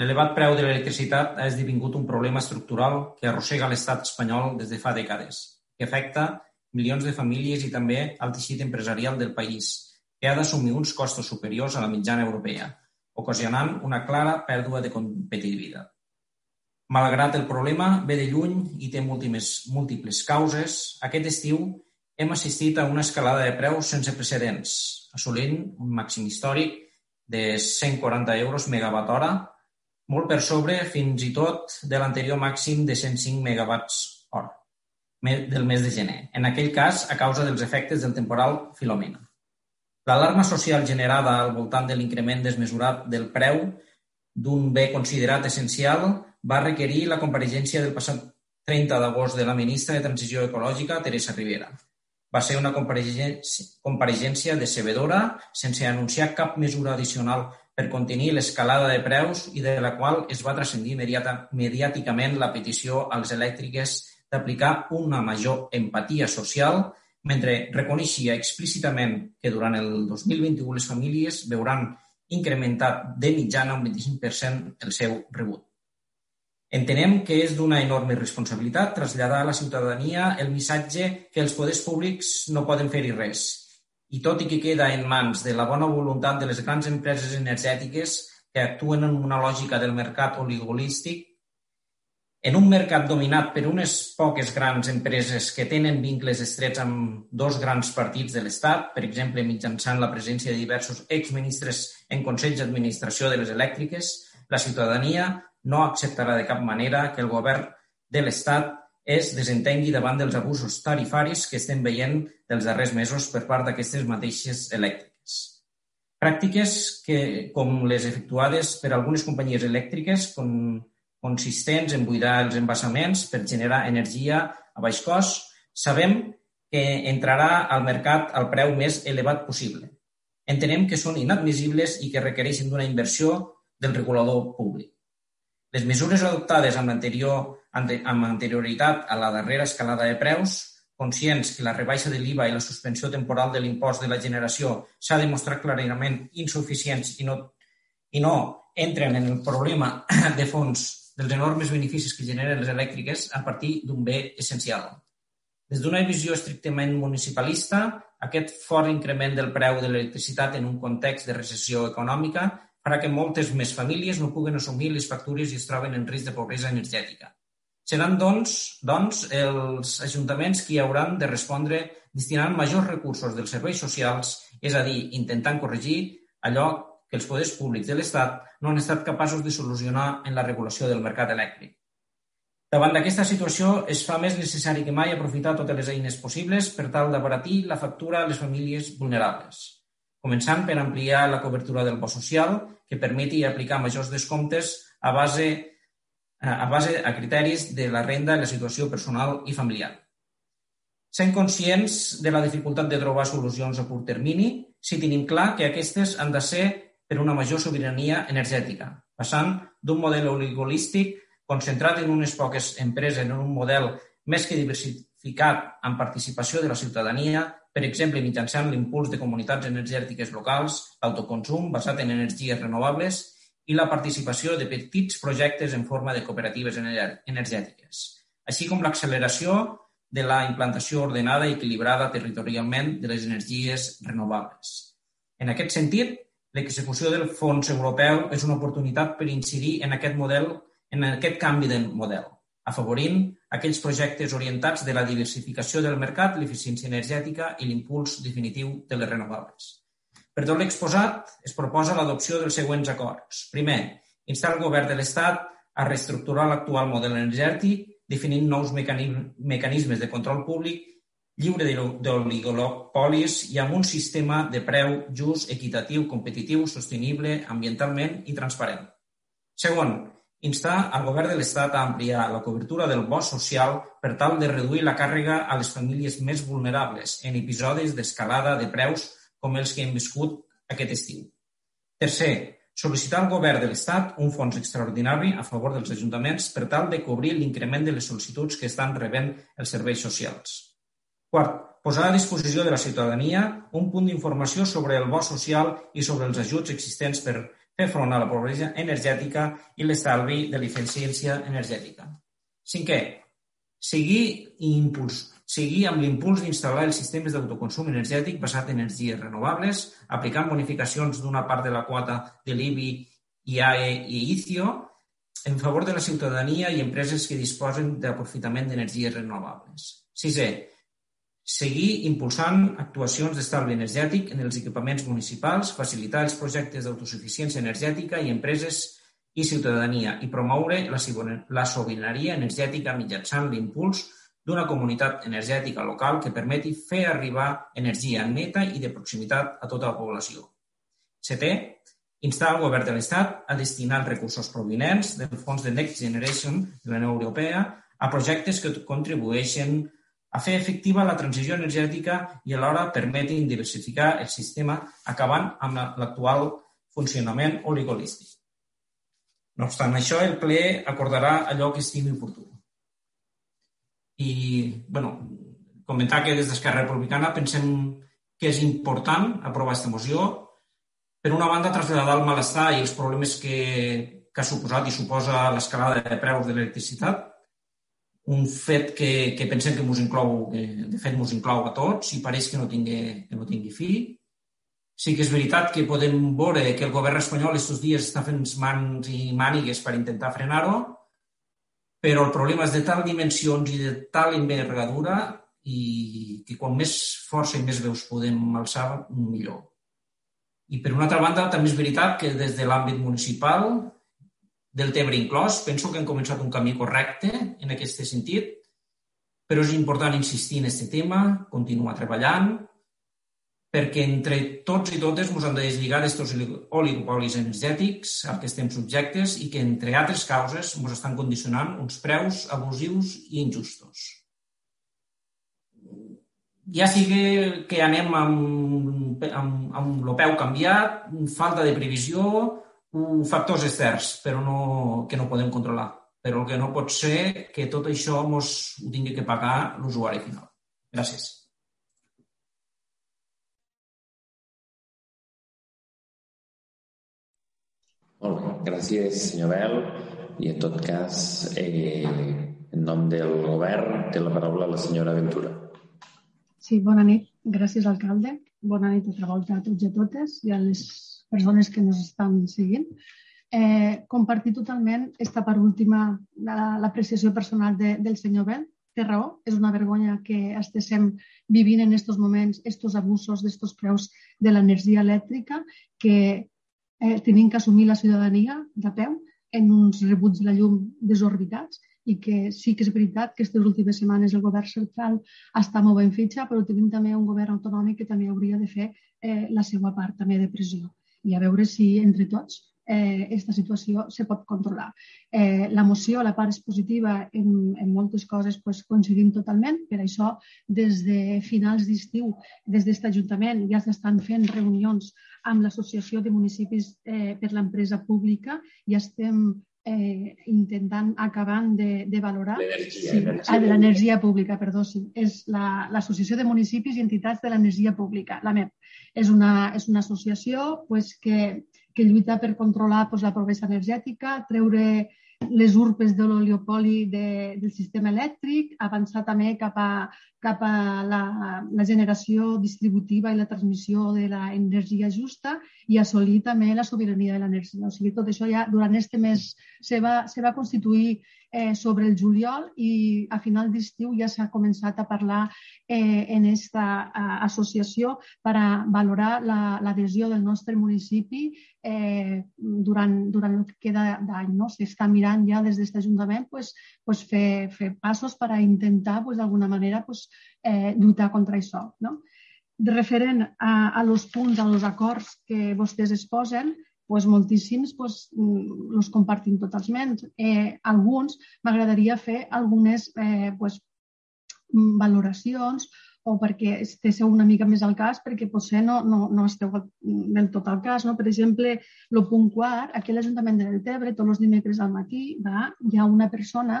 L'elevat preu de l'electricitat ha esdevingut un problema estructural que arrossega l'estat espanyol des de fa dècades, que afecta milions de famílies i també al teixit empresarial del país, que ha d'assumir uns costos superiors a la mitjana europea, ocasionant una clara pèrdua de competitivitat. Malgrat el problema ve de lluny i té múltiples, múltiples causes, aquest estiu hem assistit a una escalada de preus sense precedents, assolint un màxim històric de 140 euros megawatt hora, molt per sobre fins i tot de l'anterior màxim de 105 megawatts hora del mes de gener, en aquell cas a causa dels efectes del temporal Filomena. L'alarma social generada al voltant de l'increment desmesurat del preu d'un bé considerat essencial va requerir la compareixença del passat 30 d'agost de la ministra de Transició Ecològica, Teresa Rivera. Va ser una compareixença decebedora, sense anunciar cap mesura addicional per contenir l'escalada de preus i de la qual es va transcendir mediàticament la petició als elèctriques d'aplicar una major empatia social mentre reconeixia explícitament que durant el 2021 les famílies veuran incrementat de mitjana un 25% el seu rebut. Entenem que és d'una enorme responsabilitat traslladar a la ciutadania el missatge que els poders públics no poden fer-hi res. I tot i que queda en mans de la bona voluntat de les grans empreses energètiques que actuen en una lògica del mercat oligolístic, en un mercat dominat per unes poques grans empreses que tenen vincles estrets amb dos grans partits de l'Estat, per exemple, mitjançant la presència de diversos exministres en consells d'administració de les elèctriques, la ciutadania no acceptarà de cap manera que el govern de l'Estat es desentengui davant dels abusos tarifaris que estem veient dels darrers mesos per part d'aquestes mateixes elèctriques. Pràctiques que, com les efectuades per algunes companyies elèctriques, com consistents en buidar els embassaments per generar energia a baix cost, sabem que entrarà al mercat al preu més elevat possible. Entenem que són inadmissibles i que requereixen d'una inversió del regulador públic. Les mesures adoptades amb, anterior, amb anterioritat a la darrera escalada de preus, conscients que la rebaixa de l'IVA i la suspensió temporal de l'impost de la generació s'ha demostrat clarament insuficients i no, i no entren en el problema de fons dels enormes beneficis que generen les elèctriques a partir d'un bé essencial. Des d'una visió estrictament municipalista, aquest fort increment del preu de l'electricitat en un context de recessió econòmica farà que moltes més famílies no puguen assumir les factures i es troben en risc de pobresa energètica. Seran, doncs, doncs els ajuntaments qui hauran de respondre destinant majors recursos dels serveis socials, és a dir, intentant corregir allò que els poders públics de l'Estat no han estat capaços de solucionar en la regulació del mercat elèctric. Davant d'aquesta situació, es fa més necessari que mai aprofitar totes les eines possibles per tal d'abaratir la factura a les famílies vulnerables, començant per ampliar la cobertura del bo social, que permeti aplicar majors descomptes a base, a base a criteris de la renda i la situació personal i familiar. Sent conscients de la dificultat de trobar solucions a curt termini, si tenim clar que aquestes han de ser per una major sobirania energètica, passant d'un model oligolístic concentrat en unes poques empreses en un model més que diversificat amb participació de la ciutadania, per exemple, mitjançant l'impuls de comunitats energètiques locals, l'autoconsum basat en energies renovables i la participació de petits projectes en forma de cooperatives energètiques, així com l'acceleració de la implantació ordenada i equilibrada territorialment de les energies renovables. En aquest sentit, L'execució del fons europeu és una oportunitat per incidir en aquest model, en aquest canvi de model, afavorint aquells projectes orientats de la diversificació del mercat, l'eficiència energètica i l'impuls definitiu de les renovables. Per tot l'exposat, es proposa l'adopció dels següents acords. Primer, instar el govern de l'Estat a reestructurar l'actual model energètic, definint nous mecanismes de control públic lliure d'oligopolis i amb un sistema de preu just, equitatiu, competitiu, sostenible, ambientalment i transparent. Segon, instar al govern de l'Estat a ampliar la cobertura del bo social per tal de reduir la càrrega a les famílies més vulnerables en episodis d'escalada de preus com els que hem viscut aquest estiu. Tercer, sol·licitar al govern de l'Estat un fons extraordinari a favor dels ajuntaments per tal de cobrir l'increment de les sol·licituds que estan rebent els serveis socials. Quart, posar a disposició de la ciutadania un punt d'informació sobre el bo social i sobre els ajuts existents per fer front a la pobresa energètica i l'estalvi de l'eficiència energètica. Cinquè, seguir, impuls, seguir amb l'impuls d'instal·lar els sistemes d'autoconsum energètic basat en energies renovables, aplicant bonificacions d'una part de la quota de l'IBI, IAE i ICIO en favor de la ciutadania i empreses que disposen d'aprofitament d'energies renovables. Sisè, Seguir impulsant actuacions d'estalvi energètic en els equipaments municipals, facilitar els projectes d'autosuficiència energètica i empreses i ciutadania i promoure la sobirania energètica mitjançant l'impuls d'una comunitat energètica local que permeti fer arribar energia neta i de proximitat a tota la població. Setè, instar el govern de l'Estat a destinar els recursos provinents del fons de Next Generation de la Unió Europea a projectes que contribueixen a fer efectiva la transició energètica i alhora permetin diversificar el sistema acabant amb l'actual funcionament oligolístic. No obstant això, el ple acordarà allò que estimi oportú. I, bueno, comentar que des d'Esquerra Republicana pensem que és important aprovar aquesta moció. Per una banda, traslladar el malestar i els problemes que que ha suposat i suposa l'escalada de preus de l'electricitat, un fet que, que pensem que ens inclou, que de fet ens inclou a tots i pareix que no tingui, que no tingui fi. Sí que és veritat que podem veure que el govern espanyol aquests dies està fent mans i mànigues per intentar frenar-ho, però el problema és de tal dimensions i de tal envergadura i que quan més força i més veus podem alçar, millor. I per una altra banda, també és veritat que des de l'àmbit municipal del Tebre inclòs. Penso que hem començat un camí correcte en aquest sentit, però és important insistir en aquest tema, continuar treballant, perquè entre tots i totes ens hem de deslligar d'aquests oligopolis energètics al que estem subjectes i que, entre altres causes, ens estan condicionant uns preus abusius i injustos. Ja sigui que anem amb, amb, amb el peu canviat, falta de previsió, factors externs però no, que no podem controlar. Però el que no pot ser que tot això mos ho tingui que pagar l'usuari final. Gràcies. Molt bé, gràcies, senyor Bel. I en tot cas, eh, en nom del govern, té la paraula la senyora Ventura. Sí, bona nit. Gràcies, alcalde. Bona nit altra volta a tots i a totes i a les persones que ens estan seguint. Eh, compartir totalment aquesta part última, l'apreciació la, personal de, del senyor Bell. Té raó, és una vergonya que estiguem vivint en aquests moments estos abusos d'estos preus de l'energia elèctrica que eh, tenim que assumir la ciutadania de peu en uns rebuts de la llum desorbitats i que sí que és veritat que aquestes últimes setmanes el govern central està movent fitxa, però tenim també un govern autonòmic que també hauria de fer eh, la seva part també de pressió i a veure si entre tots eh, aquesta situació se pot controlar. Eh, la moció, la part és positiva en, en moltes coses pues, coincidim totalment, per això des de finals d'estiu, des d'aquest Ajuntament ja s'estan fent reunions amb l'Associació de Municipis eh, per l'Empresa Pública i estem eh, intentant, acabant de, de valorar... L'energia. Sí, ah, de l'energia pública, perdó, sí. És l'Associació la, de Municipis i Entitats de l'Energia Pública, la MEP. És una, és una associació pues, que, que lluita per controlar pues, la pobresa energètica, treure les urpes de l'oliopoli de, del sistema elèctric, avançar també cap a, cap a la, la generació distributiva i la transmissió de l'energia justa i assolir també la sobirania de l'energia. O sigui, tot això ja durant este mes se va, se va constituir eh, sobre el juliol i a final d'estiu ja s'ha començat a parlar eh, en aquesta associació per a valorar l'adhesió la, del nostre municipi eh, durant, durant el que queda d'any. No? S'està mirant ja des d'aquest Ajuntament pues, pues fer, fer passos per a intentar pues, d'alguna manera pues, eh, lluitar contra això. No? referent a, a los punts, a los acords que vostès es posen, pues moltíssims pues, mm, els compartim totalment. Eh, alguns m'agradaria fer algunes eh, pues, mm, valoracions o perquè estigueu una mica més al cas, perquè potser no, no, no esteu del tot al cas. No? Per exemple, el punt quart, aquí a l'Ajuntament de Deltebre, tots els dimecres al matí, va, hi ha una persona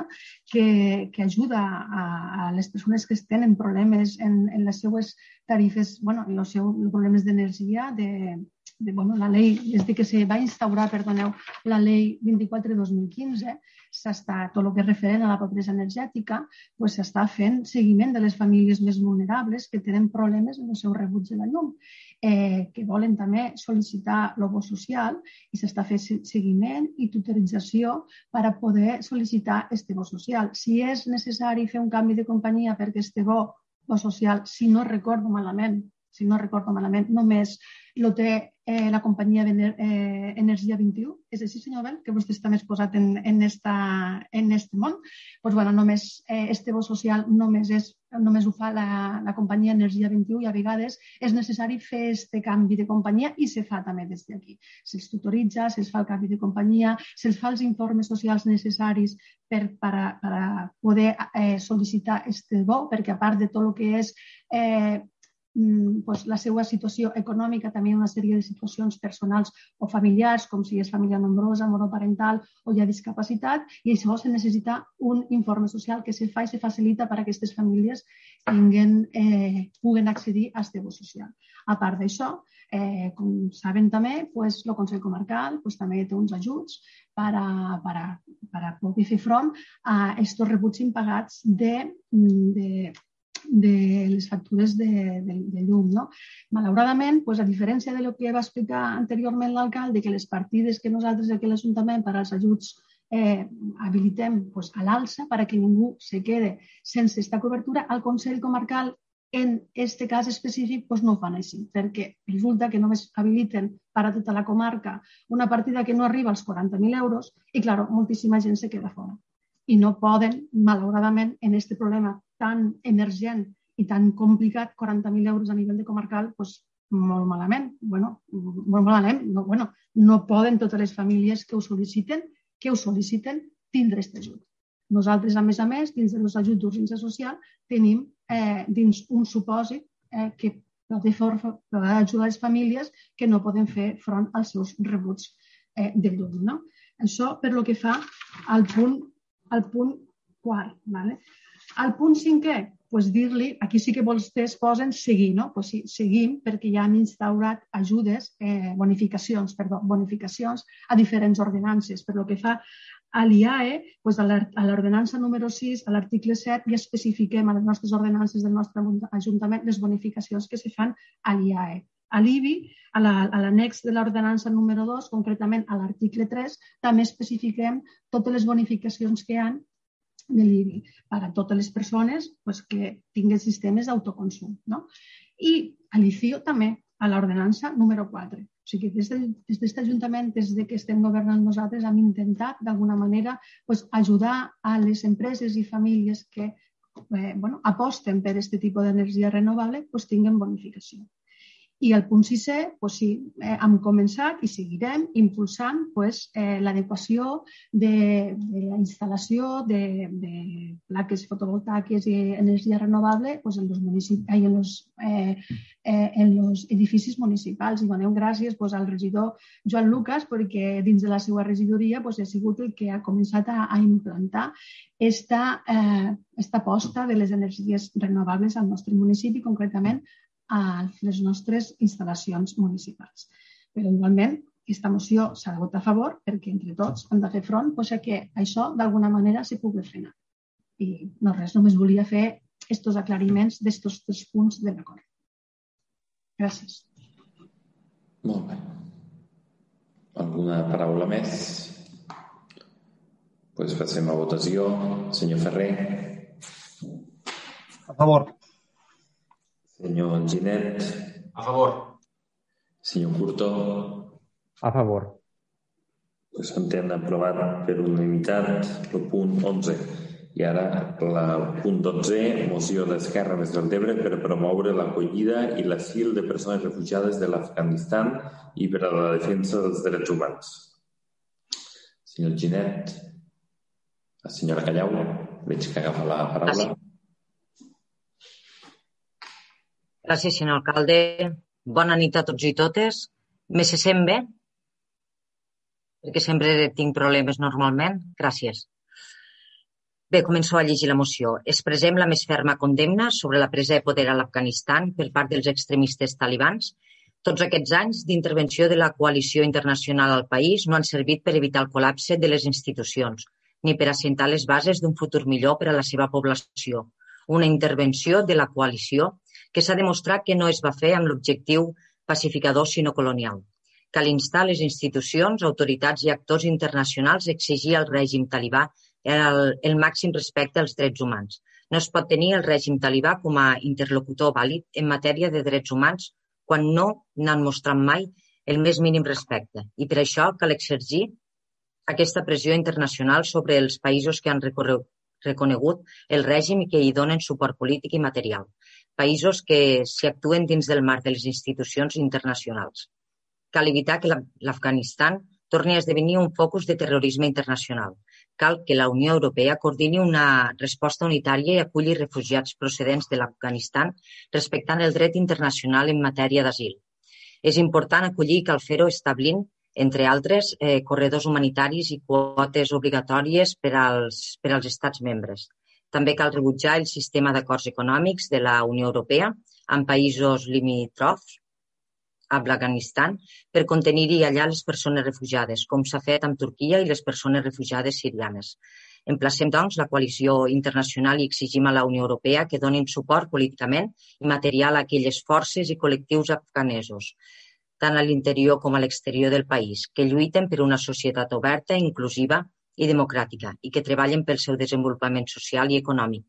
que, que ajuda a, a les persones que tenen problemes en, en les seues tarifes, bueno, en els seus problemes d'energia, de, de, bueno, la llei, des de que se va instaurar, perdoneu, la llei 24-2015, s'està, tot el que és referent a la pobresa energètica, pues s'està fent seguiment de les famílies més vulnerables que tenen problemes en el seu rebuig de la llum, eh, que volen també sol·licitar l'obo social i s'està fent seguiment i tutorització per a poder sol·licitar este bo social. Si és necessari fer un canvi de companyia perquè este bo, bo social, si no recordo malament, si no recordo malament, només el té eh, la companyia d'Energia eh, 21. És així, senyor Bel, que vostè està més posat en, en, esta, en este món. Pues, bueno, només eh, este bo social només, és, només ho fa la, la companyia Energia 21 i a vegades és necessari fer este canvi de companyia i se fa també des d'aquí. Se'ls tutoritza, se'ls fa el canvi de companyia, se'ls fa els informes socials necessaris per, per, per poder eh, sol·licitar este bo, perquè a part de tot el que és eh, pues, la seva situació econòmica, també una sèrie de situacions personals o familiars, com si és família nombrosa, monoparental o hi ha discapacitat, i això se necessita un informe social que se fa i se facilita per a aquestes famílies tinguen, eh, puguen accedir a este bo social. A part d'això, eh, com saben també, pues, el Consell Comarcal pues, també té uns ajuts per a, per a, per a poder fer front a aquests rebuts impagats de, de, de les factures de, de, de llum. No? Malauradament, pues, a diferència de lo que va explicar anteriorment l'alcalde, que les partides que nosaltres aquí a l'Ajuntament per als ajuts eh, habilitem pues, a l'alça perquè que ningú se quede sense esta cobertura, al Consell Comarcal en aquest cas específic doncs no ho fan així, perquè resulta que només habiliten per a tota la comarca una partida que no arriba als 40.000 euros i, clar, moltíssima gent se queda fora. I no poden, malauradament, en aquest problema tan emergent i tan complicat, 40.000 euros a nivell de comarcal, doncs molt malament. Bueno, molt malament. No, bueno, no poden totes les famílies que ho sol·liciten, que ho sol·liciten, tindre aquest ajut. Nosaltres, a més a més, dins dels ajuts d'urgència social, tenim eh, dins un supòsit eh, que per ajudar les famílies que no poden fer front als seus rebuts eh, de llum. No? Això per lo que fa al punt, al punt quart. Vale? Al punt cinquè, pues dir-li, aquí sí que vostès posen seguir, no? Pues sí, seguim perquè ja han instaurat ajudes, eh, bonificacions, perdó, bonificacions a diferents ordenances. Per lo que fa a l'IAE, doncs a l'ordenança número 6, a l'article 7, ja especifiquem a les nostres ordenances del nostre Ajuntament les bonificacions que se fan a l'IAE. A l'IBI, a l'annex la, de l'ordenança número 2, concretament a l'article 3, també especifiquem totes les bonificacions que hi ha de l'IBI per a totes les persones pues, que tinguin sistemes d'autoconsum. No? I a l'ICIO també, a l'ordenança número 4. O sigui, des d'aquest de, Ajuntament, des de que estem governant nosaltres, hem intentat d'alguna manera pues, ajudar a les empreses i famílies que eh, bueno, aposten per aquest tipus d'energia renovable, pues, tinguen bonificació. I el punt sisè, doncs sí, eh, hem començat i seguirem impulsant pues, eh, l'adequació de, de la instal·lació de, de plaques fotovoltaiques i energia renovable pues, en, los en, los, eh, eh, en los edificis municipals. I donem gràcies pues, al regidor Joan Lucas perquè dins de la seva regidoria pues, ha sigut el que ha començat a, a implantar esta, eh, esta aposta de les energies renovables al nostre municipi, concretament a les nostres instal·lacions municipals. Però igualment aquesta moció s'ha de votar a favor perquè entre tots hem de fer front pues, a que això d'alguna manera se pugui frenar. I no res, només volia fer aquests aclariments d'estos tres punts de l'acord. Gràcies. Molt bé. Alguna paraula més? Pues passem a votació. Senyor Ferrer. A favor. Senyor Ginet. A favor. Senyor Curto. A favor. Pues s'entén aprovat per unanimitat el punt 11. I ara el punt 12, moció d'Esquerra més del Tebre per promoure l'acollida i l'asil de persones refugiades de l'Afganistan i per a la defensa dels drets humans. Senyor Ginet, la senyora Callau, veig que agafa la paraula. Gràcies, senyor alcalde. Bona nit a tots i totes. Me se sent bé? Perquè sempre tinc problemes normalment. Gràcies. Bé, començo a llegir la moció. Expressem la més ferma condemna sobre la presa de poder a l'Afganistan per part dels extremistes talibans. Tots aquests anys d'intervenció de la coalició internacional al país no han servit per evitar el col·lapse de les institucions, ni per assentar les bases d'un futur millor per a la seva població. Una intervenció de la coalició que s'ha demostrat que no es va fer amb l'objectiu pacificador sinó colonial. Cal instar les institucions, autoritats i actors internacionals a exigir al règim talibà el, el màxim respecte als drets humans. No es pot tenir el règim talibà com a interlocutor vàlid en matèria de drets humans quan no n'han mostrat mai el més mínim respecte. I per això cal exergir aquesta pressió internacional sobre els països que han reconegut el règim i que hi donen suport polític i material països que s'hi actuen dins del marc de les institucions internacionals. Cal evitar que l'Afganistan torni a esdevenir un focus de terrorisme internacional. Cal que la Unió Europea coordini una resposta unitària i aculli refugiats procedents de l'Afganistan respectant el dret internacional en matèria d'asil. És important acollir i cal fer-ho establint entre altres, eh, corredors humanitaris i quotes obligatòries per als, per als estats membres. També cal rebutjar el sistema d'acords econòmics de la Unió Europea amb països limitrofs amb l'Afganistan per contenir-hi allà les persones refugiades, com s'ha fet amb Turquia i les persones refugiades sirianes. Emplacem, doncs, la coalició internacional i exigim a la Unió Europea que donin suport políticament i material a aquelles forces i col·lectius afganesos tant a l'interior com a l'exterior del país, que lluiten per una societat oberta, inclusiva i democràtica i que treballen pel seu desenvolupament social i econòmic.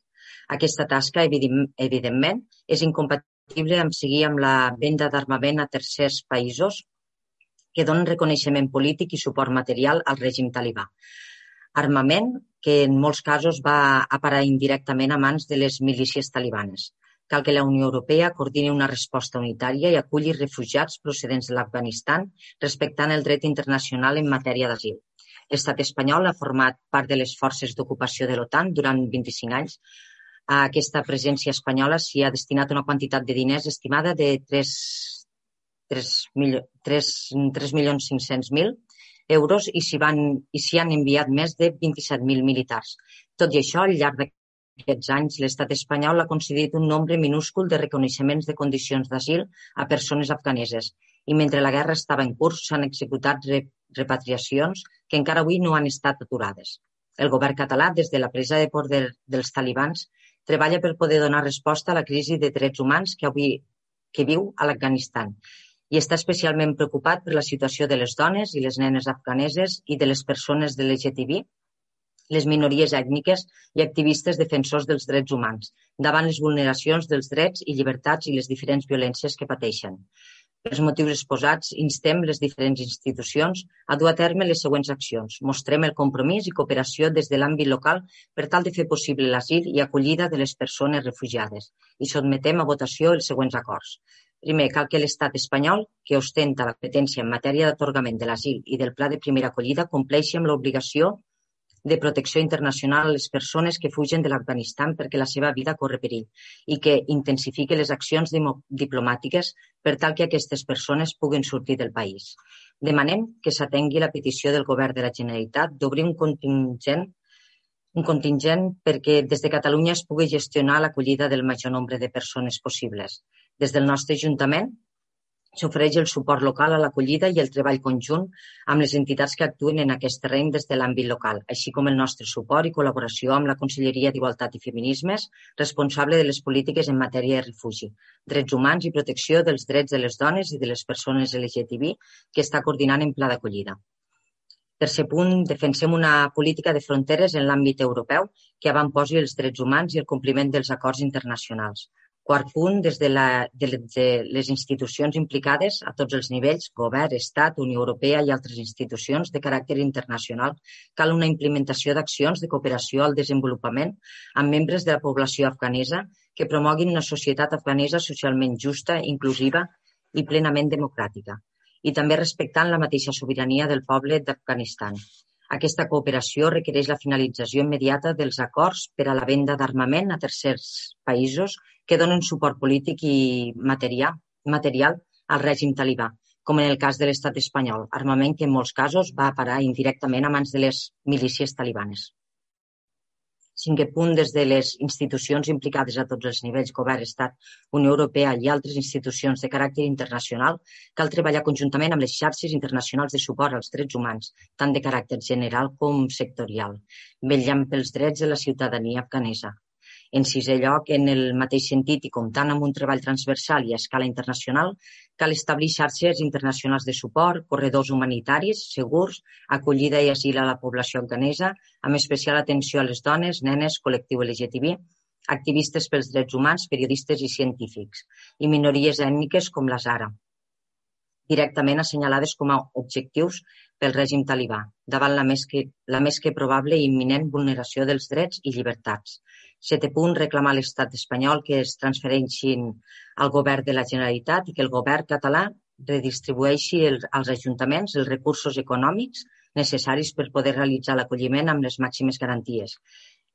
Aquesta tasca, evidentment, és incompatible amb seguir amb la venda d'armament a tercers països que donen reconeixement polític i suport material al règim talibà. Armament que en molts casos va a parar indirectament a mans de les milícies talibanes. Cal que la Unió Europea coordini una resposta unitària i aculli refugiats procedents de l'Afganistan respectant el dret internacional en matèria d'asil. L'estat espanyol ha format part de les forces d'ocupació de l'OTAN durant 25 anys. A aquesta presència espanyola s'hi ha destinat una quantitat de diners estimada de 3, 3, 3, 3 milions 500 mil euros i s'hi han enviat més de 27.000 militars. Tot i això, al llarg aquests anys, l'estat espanyol ha concedit un nombre minúscul de reconeixements de condicions d'asil a persones afganeses i mentre la guerra estava en curs s'han executat repatriacions que encara avui no han estat aturades. El govern català, des de la presa de poder dels talibans, treballa per poder donar resposta a la crisi de drets humans que avui que viu a l'Afganistan i està especialment preocupat per la situació de les dones i les nenes afganeses i de les persones de l'LGTB les minories ètniques i activistes defensors dels drets humans, davant les vulneracions dels drets i llibertats i les diferents violències que pateixen. Per els motius exposats, instem les diferents institucions a dur a terme les següents accions. Mostrem el compromís i cooperació des de l'àmbit local per tal de fer possible l'asil i acollida de les persones refugiades i sotmetem a votació els següents acords. Primer, cal que l'Estat espanyol, que ostenta la competència en matèria d'atorgament de l'asil i del pla de primera acollida, compleixi amb l'obligació de protecció internacional a les persones que fugen de l'Afganistan perquè la seva vida corre perill i que intensifique les accions diplomàtiques per tal que aquestes persones puguen sortir del país. Demanem que s'atengui la petició del Govern de la Generalitat d'obrir un contingent un contingent perquè des de Catalunya es pugui gestionar l'acollida del major nombre de persones possibles. Des del nostre Ajuntament S'ofereix el suport local a l'acollida i el treball conjunt amb les entitats que actuen en aquest terreny des de l'àmbit local, així com el nostre suport i col·laboració amb la Conselleria d'Igualtat i Feminismes, responsable de les polítiques en matèria de refugi, drets humans i protecció dels drets de les dones i de les persones LGTB, que està coordinant en pla d'acollida. Tercer punt, defensem una política de fronteres en l'àmbit europeu que avantposi els drets humans i el compliment dels acords internacionals. Quart punt, des de, la, de les institucions implicades a tots els nivells, govern, Estat, Unió Europea i altres institucions de caràcter internacional, cal una implementació d'accions de cooperació al desenvolupament amb membres de la població afganesa que promoguin una societat afganesa socialment justa, inclusiva i plenament democràtica, i també respectant la mateixa sobirania del poble d'Afganistan. Aquesta cooperació requereix la finalització immediata dels acords per a la venda d'armament a tercers països que donen suport polític i material, material al règim talibà, com en el cas de l'estat espanyol, armament que en molts casos va parar indirectament a mans de les milícies talibanes. Cinquè punt, des de les institucions implicades a tots els nivells, govern, Estat, Unió Europea i altres institucions de caràcter internacional, cal treballar conjuntament amb les xarxes internacionals de suport als drets humans, tant de caràcter general com sectorial, vetllant pels drets de la ciutadania afganesa, en sisè lloc, en el mateix sentit i comptant amb un treball transversal i a escala internacional, cal establir xarxes internacionals de suport, corredors humanitaris segurs, acollida i asil a la població afganesa, amb especial atenció a les dones, nenes, col·lectiu LGTB, activistes pels drets humans, periodistes i científics, i minories ètniques com la Zara, directament assenyalades com a objectius pel règim talibà, davant la més que, la més que probable i imminent vulneració dels drets i llibertats, Setè punt, reclamar a l'estat espanyol que es transfereixin al govern de la Generalitat i que el govern català redistribueixi el, als ajuntaments els recursos econòmics necessaris per poder realitzar l'acolliment amb les màximes garanties.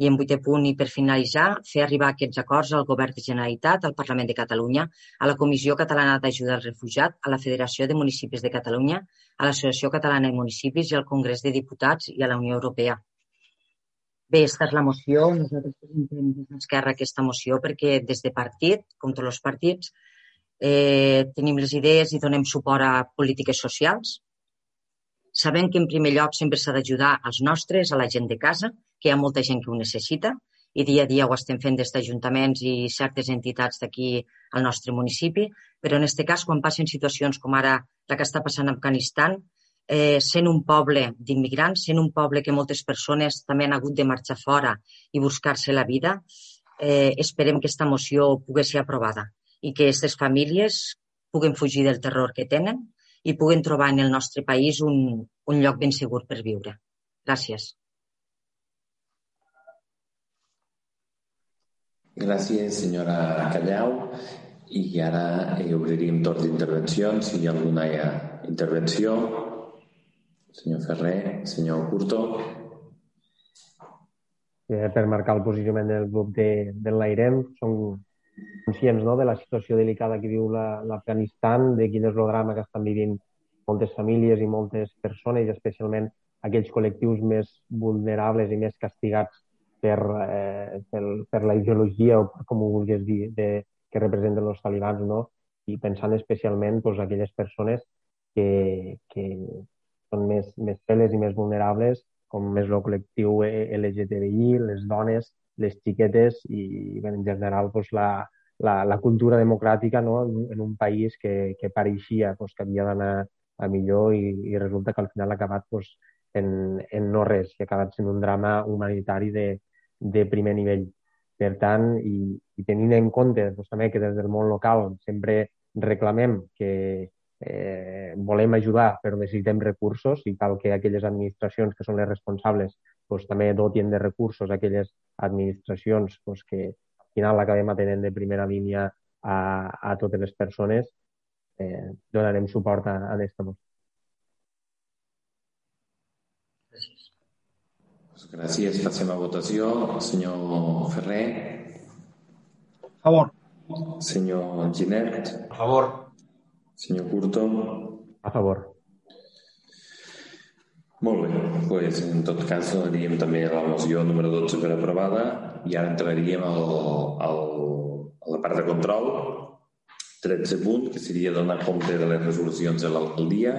I en vuitè punt, i per finalitzar, fer arribar aquests acords al Govern de Generalitat, al Parlament de Catalunya, a la Comissió Catalana d'Ajuda al Refugiat, a la Federació de Municipis de Catalunya, a l'Associació Catalana de Municipis i al Congrés de Diputats i a la Unió Europea. Bé, esta és la moció. Nosaltres presentem des d'Esquerra aquesta moció perquè des de partit, com tots els partits, eh, tenim les idees i donem suport a polítiques socials. Sabem que en primer lloc sempre s'ha d'ajudar als nostres, a la gent de casa, que hi ha molta gent que ho necessita i dia a dia ho estem fent des d'ajuntaments i certes entitats d'aquí al nostre municipi, però en aquest cas, quan passen situacions com ara la que està passant a Afganistan, eh, sent un poble d'immigrants, sent un poble que moltes persones també han hagut de marxar fora i buscar-se la vida, eh, esperem que aquesta moció pugui ser aprovada i que aquestes famílies puguen fugir del terror que tenen i puguen trobar en el nostre país un, un lloc ben segur per viure. Gràcies. Gràcies, senyora Callau. I ara eh, obriríem torn d'intervencions. Si hi ha alguna intervenció. Senyor Ferrer, senyor Curto. Eh, per marcar el posicionament del grup de, de l'AIREM, som conscients no, de la situació delicada que viu l'Afganistan, de quin és el drama que estan vivint moltes famílies i moltes persones, i especialment aquells col·lectius més vulnerables i més castigats per, eh, per, per la ideologia o com ho vulguis dir de, que representen els talibans, no? i pensant especialment doncs, aquelles persones que, que són més, més feles i més vulnerables, com és el col·lectiu LGTBI, les dones, les xiquetes i en general doncs, la, la, la cultura democràtica no? en un país que, que pareixia doncs, que havia d'anar a millor i, i resulta que al final ha acabat doncs, en, en no res, que ha acabat sent un drama humanitari de, de primer nivell. Per tant, i, i tenint en compte doncs, també que des del món local sempre reclamem que eh, volem ajudar però necessitem recursos i cal que aquelles administracions que són les responsables doncs, també dotin de recursos aquelles administracions doncs, que al final acabem atenent de primera línia a, a totes les persones, eh, donarem suport a, a aquesta moció. Gràcies. Passem a votació. Senyor Ferrer. A favor. Senyor Ginet. A favor. Senyor Curto. A favor. Molt bé, pues, en tot cas donaríem també la moció número 12 per aprovada. I ara entraríem al, al, a la part de control. 13 punt, que seria donar compte de les resolucions de l'alcaldia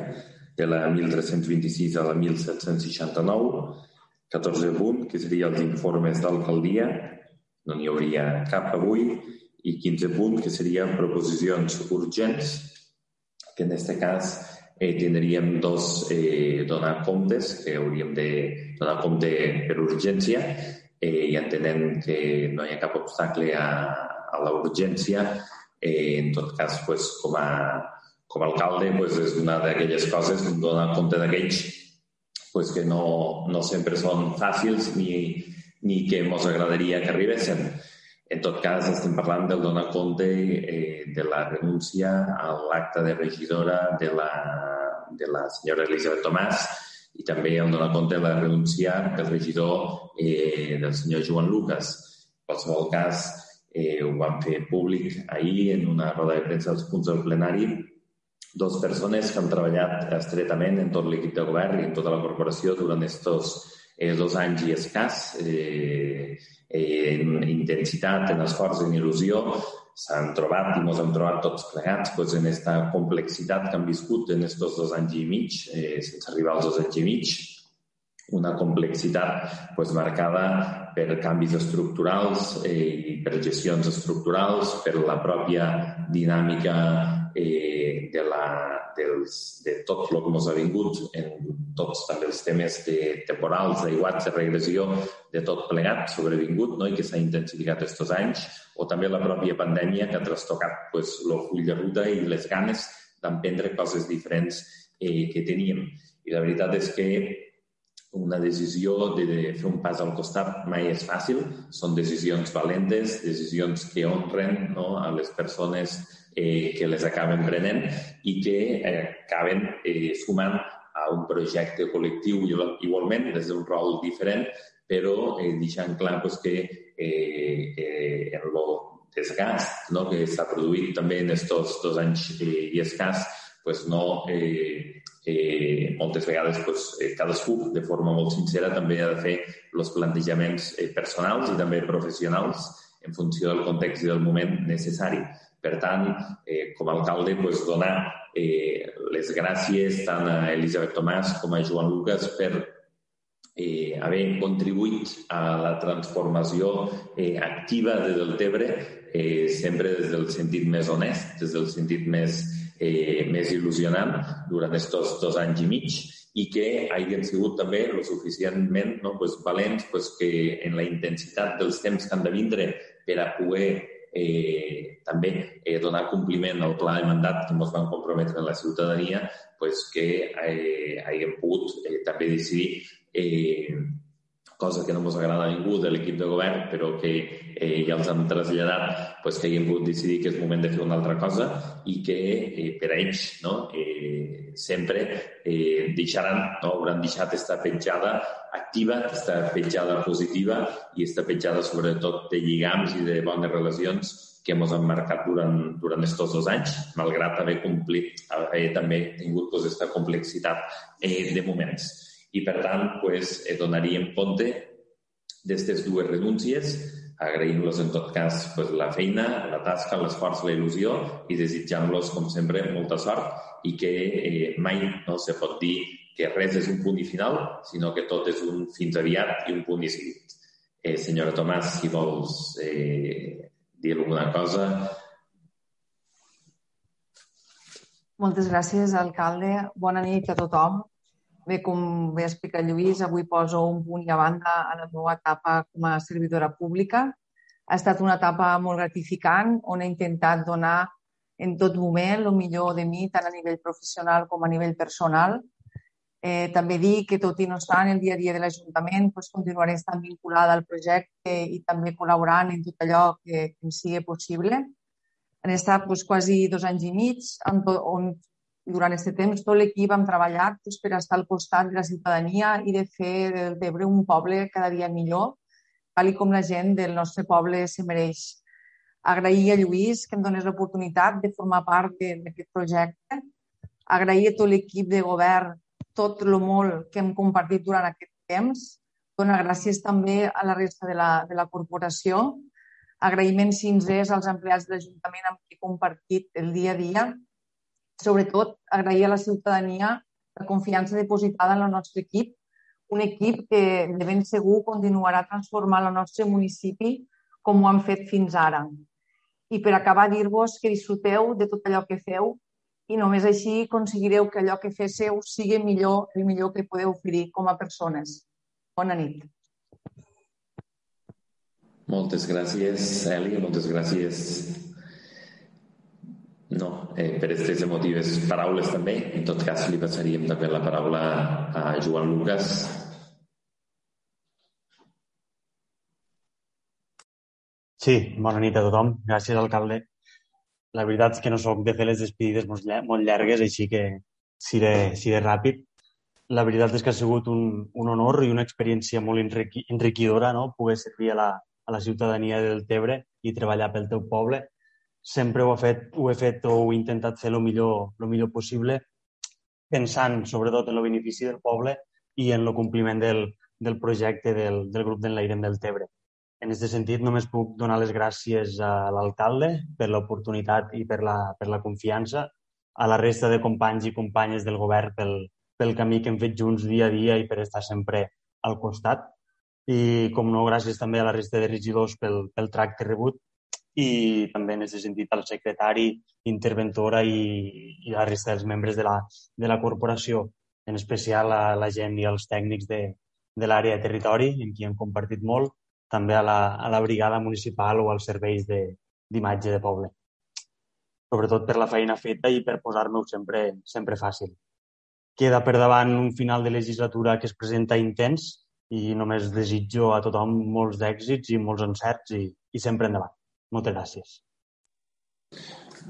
de la 1326 a la 1769 14 punt, que seria els informes d'alcaldia, no n'hi hauria cap avui, i 15 punt, que serien proposicions urgents, que en aquest cas eh, tindríem dos eh, donar comptes, que hauríem de donar compte per urgència, eh, i que no hi ha cap obstacle a, a la urgència, eh, en tot cas, pues, com a, alcalde, pues, és una d'aquelles coses, donar compte d'aquells pues que no, no sempre són fàcils ni, ni que ens agradaria que arribessin. En tot cas, estem parlant del donar compte eh, de la renúncia a l'acte de regidora de la, de la senyora Elisabet Tomàs i també el donar compte de la renúncia del regidor eh, del senyor Joan Lucas. En qualsevol cas, eh, ho vam fer públic ahir en una roda de premsa als punts del plenari dos persones que han treballat estretament en tot l'equip de govern i en tota la corporació durant estos eh, dos anys i escàs, eh, eh, en intensitat, en esforç, en il·lusió, s'han trobat i ens hem trobat tots plegats pues, en aquesta complexitat que han viscut en estos dos anys i mig, eh, sense arribar als dos anys i mig, una complexitat pues, marcada per canvis estructurals eh, per gestions estructurals, per la pròpia dinàmica eh, de, la, dels, de tot el que ens ha vingut, en tots també els temes de temporals, d'aiguats, de regressió, de tot plegat sobrevingut no? i que s'ha intensificat aquests anys, o també la pròpia pandèmia que ha trastocat pues, el full de ruta i les ganes d'emprendre coses diferents eh, que teníem. I la veritat és que una decisió de, de fer un pas al costat mai és fàcil, són decisions valentes, decisions que honren no, a les persones eh, que les acaben prenent i que eh, acaben eh, sumant a un projecte col·lectiu igualment des d'un rol diferent, però eh, deixant clar pues, que eh, eh, en el desgast no, que s'ha produït també en aquests dos anys eh, i escàs, pues no, eh, eh, moltes vegades pues, eh, cadascú de forma molt sincera també ha de fer els plantejaments eh, personals i també professionals en funció del context i del moment necessari. Per tant, eh, com a alcalde, pues, donar eh, les gràcies tant a Elisabet Tomàs com a Joan Lucas per eh, haver contribuït a la transformació eh, activa de Deltebre, eh, sempre des del sentit més honest, des del sentit més eh, més il·lusionant durant aquests dos anys i mig i que hagin sigut també lo suficientment no, pues, valents pues, que en la intensitat dels temps que han de vindre per a poder eh, també eh, donar compliment al pla de mandat que ens van comprometre en la ciutadania, pues, que eh, haguem pogut eh, també decidir eh, cosa que no ens agrada a ningú de l'equip de govern, però que eh, ja els han traslladat pues, que haguem pogut decidir que és moment de fer una altra cosa i que eh, per a ells no, eh, sempre eh, deixaran, no, hauran deixat aquesta petjada activa, aquesta petjada positiva i aquesta petjada sobretot de lligams i de bones relacions que ens han marcat durant, durant aquests dos anys, malgrat haver complit, haver també tingut pues, aquesta complexitat eh, de moments i per tant pues, eh, donaríem compte d'aquestes dues renúncies, agraint-los en tot cas pues, la feina, la tasca, l'esforç, la il·lusió i desitjant-los, com sempre, molta sort i que eh, mai no se pot dir que res és un punt i final, sinó que tot és un fins aviat i un punt i seguit. Eh, senyora Tomàs, si vols eh, dir alguna cosa. Moltes gràcies, alcalde. Bona nit a tothom. Bé, com bé explicat Lluís, avui poso un punt i a banda a la meva etapa com a servidora pública. Ha estat una etapa molt gratificant on he intentat donar en tot moment el millor de mi, tant a nivell professional com a nivell personal. Eh, també dic que tot i no estar en el dia a dia de l'Ajuntament, doncs continuaré estant vinculada al projecte i també col·laborant en tot allò que, que em sigui possible. Han estat doncs, quasi dos anys i mig on durant aquest temps tot l'equip hem treballat doncs, per estar al costat de la ciutadania i de fer del Tebre un poble cada dia millor, tal com la gent del nostre poble se mereix. Agrair a Lluís que em donés l'oportunitat de formar part d'aquest projecte. Agrair a tot l'equip de govern tot el molt que hem compartit durant aquest temps. Donar gràcies també a la resta de la, de la corporació. Agraïments sincers als empleats de l'Ajuntament amb qui he compartit el dia a dia sobretot agrair a la ciutadania la confiança depositada en el nostre equip, un equip que de ben segur continuarà transformant el nostre municipi com ho han fet fins ara. I per acabar, dir-vos que disfruteu de tot allò que feu i només així aconseguireu que allò que féssiu sigui millor, el millor que podeu oferir com a persones. Bona nit. Moltes gràcies, Cèlia. Moltes gràcies no, eh, per aquestes emotives paraules també. En tot cas, li passaríem també la paraula a Joan Lucas. Sí, bona nit a tothom. Gràcies, alcalde. La veritat és que no sóc de fer les despedides molt llargues, així que seré, seré ràpid. La veritat és que ha sigut un, un honor i una experiència molt enriqui, enriquidora no? poder servir a la, a la ciutadania del Tebre i treballar pel teu poble sempre ho he fet, ho he fet o he intentat fer el millor, el millor possible, pensant sobretot en el benefici del poble i en el compliment del, del projecte del, del grup d'enlairem del Tebre. En aquest sentit, només puc donar les gràcies a l'alcalde per l'oportunitat i per la, per la confiança, a la resta de companys i companyes del govern pel, pel camí que hem fet junts dia a dia i per estar sempre al costat. I, com no, gràcies també a la resta de regidors pel, pel tracte rebut i també en aquest sentit al secretari, interventora i, i la resta dels membres de la, de la corporació, en especial a la gent i als tècnics de, de l'àrea de territori, amb qui hem compartit molt, també a la, a la brigada municipal o als serveis d'imatge de, de poble. Sobretot per la feina feta i per posar-me-ho sempre, sempre fàcil. Queda per davant un final de legislatura que es presenta intens i només desitjo a tothom molts d'èxits i molts encerts i, i sempre endavant. Moltes gràcies.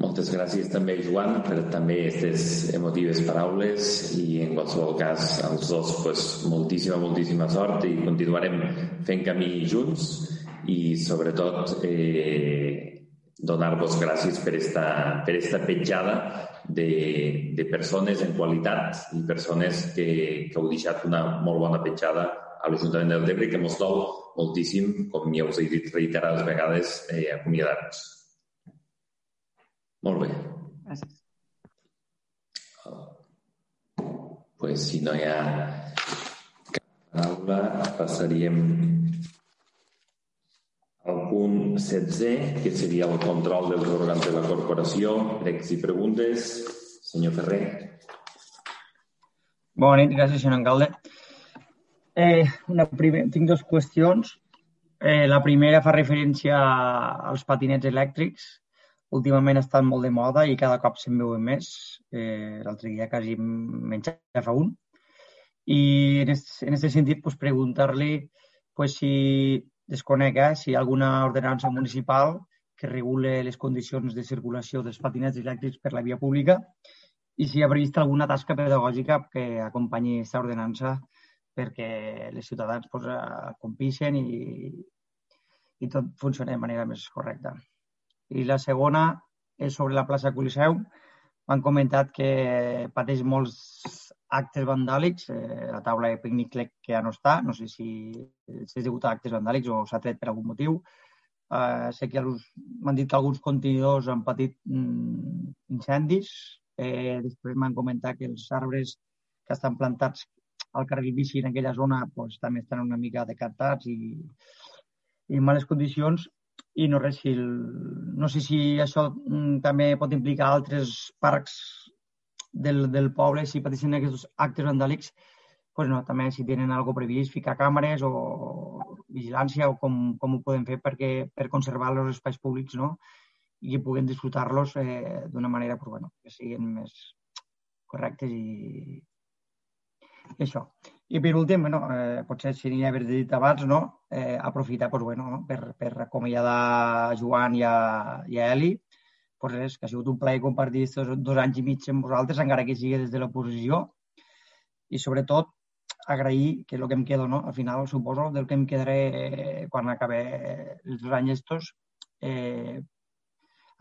Moltes gràcies també, Joan, per també aquestes emotives paraules i en qualsevol cas als dos pues, moltíssima, moltíssima sort i continuarem fent camí junts i sobretot eh, donar-vos gràcies per esta, per esta petjada de, de persones en qualitat i persones que, que heu deixat una molt bona petjada a l'Ajuntament del Tebre que mos dol moltíssim, com ja us he dit reiterades vegades, eh, acomiadar-nos. Molt bé. Gràcies. Pues, si no hi ha cap paraula, passaríem al punt 16, que seria el control dels òrgans de la corporació. Pregs i preguntes. Senyor Ferrer. Bona nit, gràcies, senyor alcalde. Eh, una primer, tinc dues qüestions. Eh, la primera fa referència als patinets elèctrics últimament estan molt de moda i cada cop se'n veuen més. Eh, L'altre dia quasi menjava un. I en aquest sentit, pues, preguntar-li pues, si desconega si hi ha alguna ordenança municipal que regule les condicions de circulació dels patinets elèctrics per la via pública i si hi ha previst alguna tasca pedagògica que acompanyi aquesta ordenança perquè els ciutadans pues, compixen i, i tot funcioni de manera més correcta. I la segona és sobre la plaça Coliseu. M'han comentat que pateix molts actes vandàlics. Eh, la taula de pícnic que ja no està. No sé si, si és degut a actes vandàlics o s'ha tret per algun motiu. Eh, sé que m'han dit que alguns contenidors han patit mm, incendis. Eh, després m'han comentat que els arbres que estan plantats al carril bici en aquella zona pues, també estan una mica decantats i, i en males condicions i no res, si el, no sé si això mm, també pot implicar altres parcs del, del poble, si pateixen aquests actes vandàlics, pues no, també si tenen alguna previst, ficar càmeres o vigilància o com, com ho podem fer perquè, per conservar els espais públics no? i que puguem disfrutar-los eh, d'una manera pues, bueno, que siguin més correctes i, això. I per últim, bueno, eh, potser si n'hi haver dit abans, no? eh, aprofitar pues, bueno, no? per, per acomiadar Joan i a, i a Eli, pues res, que ha sigut un plaer compartir aquests dos anys i mig amb vosaltres, encara que sigui des de l'oposició, i sobretot agrair, que és el que em quedo, no? al final suposo del que em quedaré eh, quan acabe els anys estos, eh,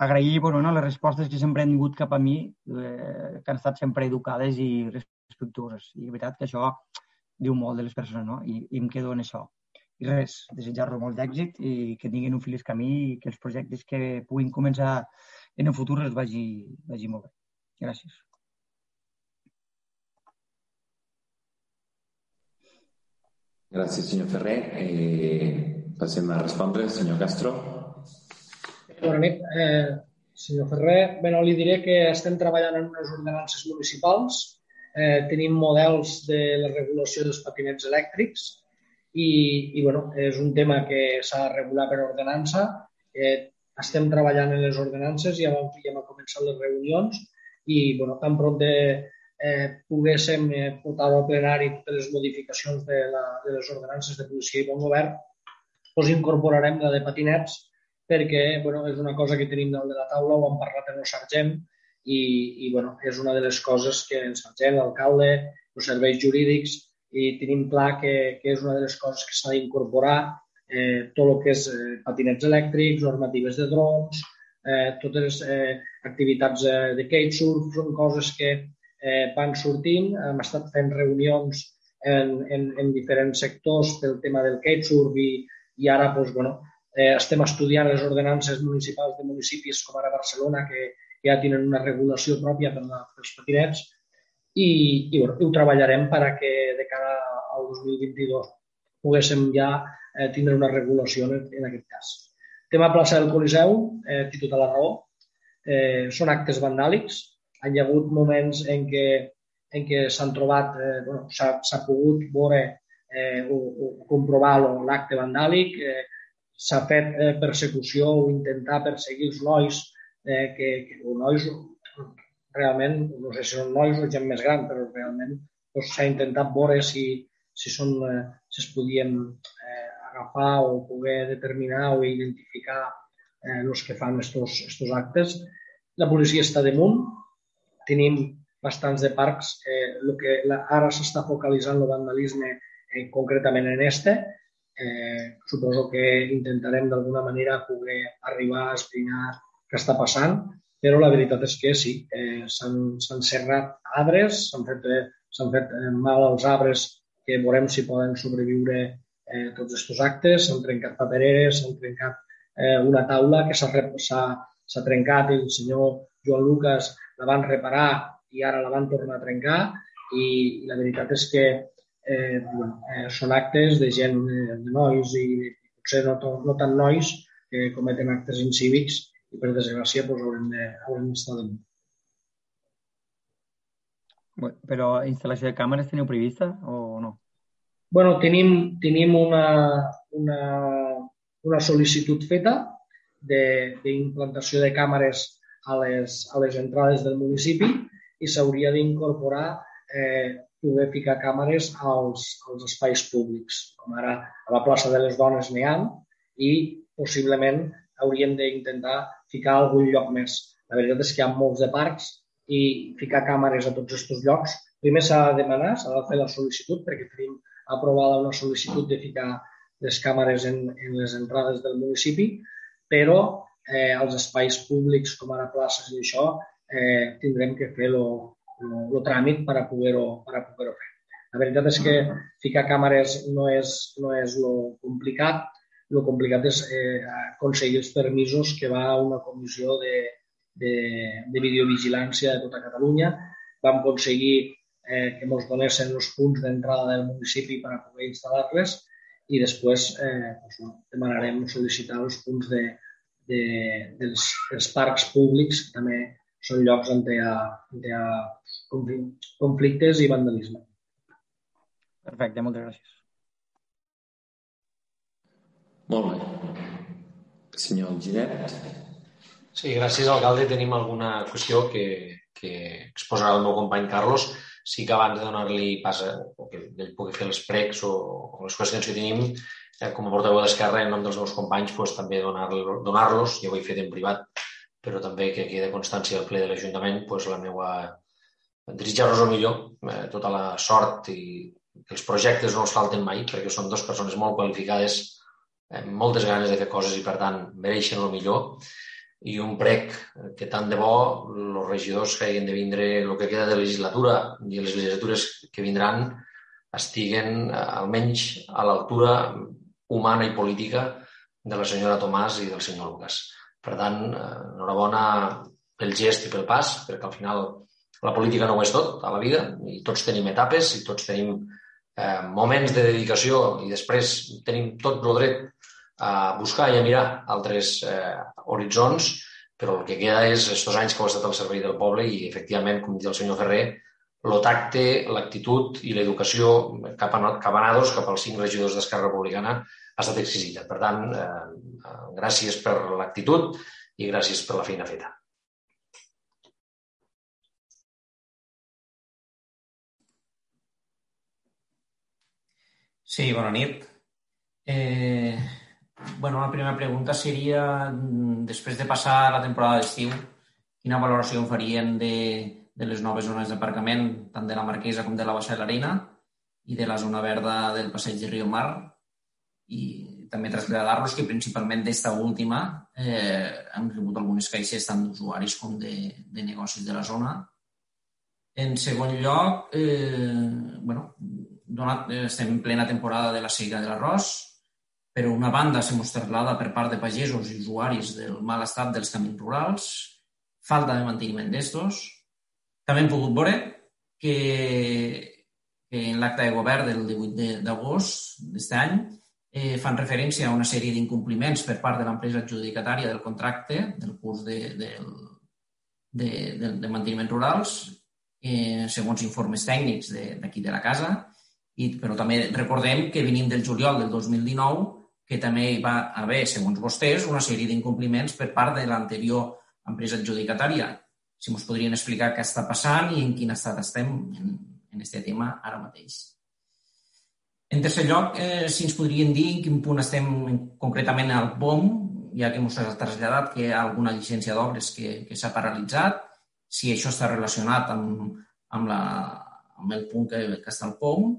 agrair bueno, no, les respostes que sempre han vingut cap a mi, eh, que han estat sempre educades i respectuoses. I és veritat que això diu molt de les persones, no? I, i em quedo en això. I res, desitjar-los molt d'èxit i que tinguin un feliç camí i que els projectes que puguin començar en el futur els vagi, vagi molt bé. Gràcies. Gràcies, senyor Ferrer. Eh, passem a respondre. Senyor Castro. Bona nit. Eh, senyor Ferrer, bé, no, li diré que estem treballant en unes ordenances municipals eh, tenim models de la regulació dels patinets elèctrics i, i bueno, és un tema que s'ha de regular per ordenança. Eh, estem treballant en les ordenances, ja vam, ja hem començat les reunions i bueno, tan pront de, eh, poguéssim eh, portar al plenari totes les modificacions de, la, de les ordenances de policia i bon govern, doncs incorporarem la de patinets perquè bueno, és una cosa que tenim dalt de la taula, ho hem parlat amb el sergent, i, i bueno, és una de les coses que ens sergent, l'alcalde, els serveis jurídics, i tenim clar que, que és una de les coses que s'ha d'incorporar eh, tot el que és eh, patinets elèctrics, normatives de drons, eh, totes les eh, activitats eh, de kitesurf, són coses que eh, van sortint. Hem estat fent reunions en, en, en diferents sectors pel tema del kitesurf i, i ara doncs, bueno, eh, estem estudiant les ordenances municipals de municipis com ara Barcelona que, ja tenen una regulació pròpia per la, pels patinets i, i bueno, ho treballarem per a que de cara al 2022 poguéssim ja eh, tindre una regulació en, en aquest cas. Tema plaça del Coliseu, eh, té tota la raó. Eh, són actes vandàlics. Hi ha hagut moments en què, en què s'han trobat, eh, bueno, s'ha pogut veure eh, o, o comprovar l'acte vandàlic, eh, s'ha fet eh, persecució o intentar perseguir els nois eh, que, que els nois realment, no sé si són nois o gent més gran, però realment doncs, s'ha intentat veure si, si, són, eh, si es podien eh, agafar o poder determinar o identificar eh, els que fan estos, estos actes. La policia està damunt, tenim bastants de parcs, eh, el que la, ara s'està focalitzant el vandalisme eh, concretament en este, eh, suposo que intentarem d'alguna manera poder arribar a esbrinar què està passant, però la veritat és que sí, eh, s'han serrat arbres, s'han fet, eh, fet eh, mal als arbres que veurem si poden sobreviure eh, tots aquests actes, s'han trencat papereres, s'han trencat eh, una taula que s'ha trencat i el senyor Joan Lucas la van reparar i ara la van tornar a trencar. I, i la veritat és que eh, bueno, eh, són actes de gent, eh, de nois i potser no, no tant nois que cometen actes incívics i per desgràcia doncs, haurem de, haurem d'estar damunt. Bueno, però instal·lació de càmeres teniu prevista o no? bueno, tenim, tenim una, una, una sol·licitud feta d'implantació de, de càmeres a les, a les entrades del municipi i s'hauria d'incorporar eh, poder ficar càmeres als, als espais públics, com ara a la plaça de les Dones n'hi ha i possiblement hauríem d'intentar ficar a algun lloc més. La veritat és que hi ha molts de parcs i ficar càmeres a tots aquests llocs. Primer s'ha de demanar, s'ha de fer la sol·licitud perquè tenim aprovada una sol·licitud de ficar les càmeres en, en les entrades del municipi, però eh, als espais públics com ara places i això eh, tindrem que fer el tràmit per a poder-ho per a poder fer. La veritat és que ficar càmeres no és, no és lo complicat, el complicat és eh, aconseguir els permisos que va una comissió de, de, de videovigilància de tota Catalunya. Vam aconseguir eh, que ens donessin els punts d'entrada del municipi per a poder instal·lar-les i després eh, doncs, no, demanarem sol·licitar els punts de, de, dels, dels parcs públics, que també són llocs on hi ha, on hi ha conflictes i vandalisme. Perfecte, moltes gràcies. Molt bé. Senyor Ginet. Sí, gràcies, alcalde. Tenim alguna qüestió que, que exposarà el meu company Carlos. Sí que abans de donar-li pas o que ell pugui fer els pregs o, o les qüestions que tenim, eh, com a portaveu d'Esquerra, en nom dels meus companys, pues, també donar-los, donar ja ho he fet en privat, però també que quede constància al ple de l'Ajuntament, pues, la meva desitjar-los el millor, eh, tota la sort i els projectes no els falten mai, perquè són dues persones molt qualificades eh, moltes ganes de fer coses i, per tant, mereixen el millor. I un prec que tant de bo els regidors que hagin de vindre el que queda de legislatura i les legislatures que vindran estiguen eh, almenys a l'altura humana i política de la senyora Tomàs i del senyor Lucas. Per tant, eh, enhorabona pel gest i pel pas, perquè al final la política no ho és tot a la vida i tots tenim etapes i tots tenim eh, moments de dedicació i després tenim tot el dret a buscar i a mirar altres eh, horitzons, però el que queda és aquests anys que heu estat al servei del poble i, efectivament, com diu el senyor Ferrer, el tacte, l'actitud i l'educació cap, a, cap a nados, cap als cinc regidors d'Esquerra Republicana, ha estat exquisita. Per tant, eh, gràcies per l'actitud i gràcies per la feina feta. Sí, bona nit. Eh, bueno, la primera pregunta seria, mm, després de passar la temporada d'estiu, quina valoració en farien de, de les noves zones d'aparcament, tant de la Marquesa com de la Baixa de l'Arena, i de la zona verda del passeig de Rio Mar, i també traslladar-los que principalment d'esta última eh, hem rebut algunes queixes tant d'usuaris com de, de negocis de la zona. En segon lloc, eh, bueno, donat, estem en plena temporada de la seira de l'arròs, per una banda, se mos traslada per part de pagesos i usuaris del mal estat dels camins rurals, falta de manteniment d'estos. També hem pogut veure que, que en l'acte de govern del 18 d'agost d'aquest any eh, fan referència a una sèrie d'incompliments per part de l'empresa adjudicatària del contracte del curs de, de, de, de, de manteniment rurals, eh, segons informes tècnics d'aquí de, de la casa, i, però també recordem que venim del juliol del 2019 que també hi va haver, segons vostès, una sèrie d'incompliments per part de l'anterior empresa adjudicatària. Si ens podrien explicar què està passant i en quin estat estem en, en aquest tema ara mateix. En tercer lloc, eh, si ens podrien dir en quin punt estem concretament al POM, ja que ens ha traslladat que hi ha alguna llicència d'obres que, que s'ha paralitzat, si això està relacionat amb, amb, la, amb el punt que, que està al POM.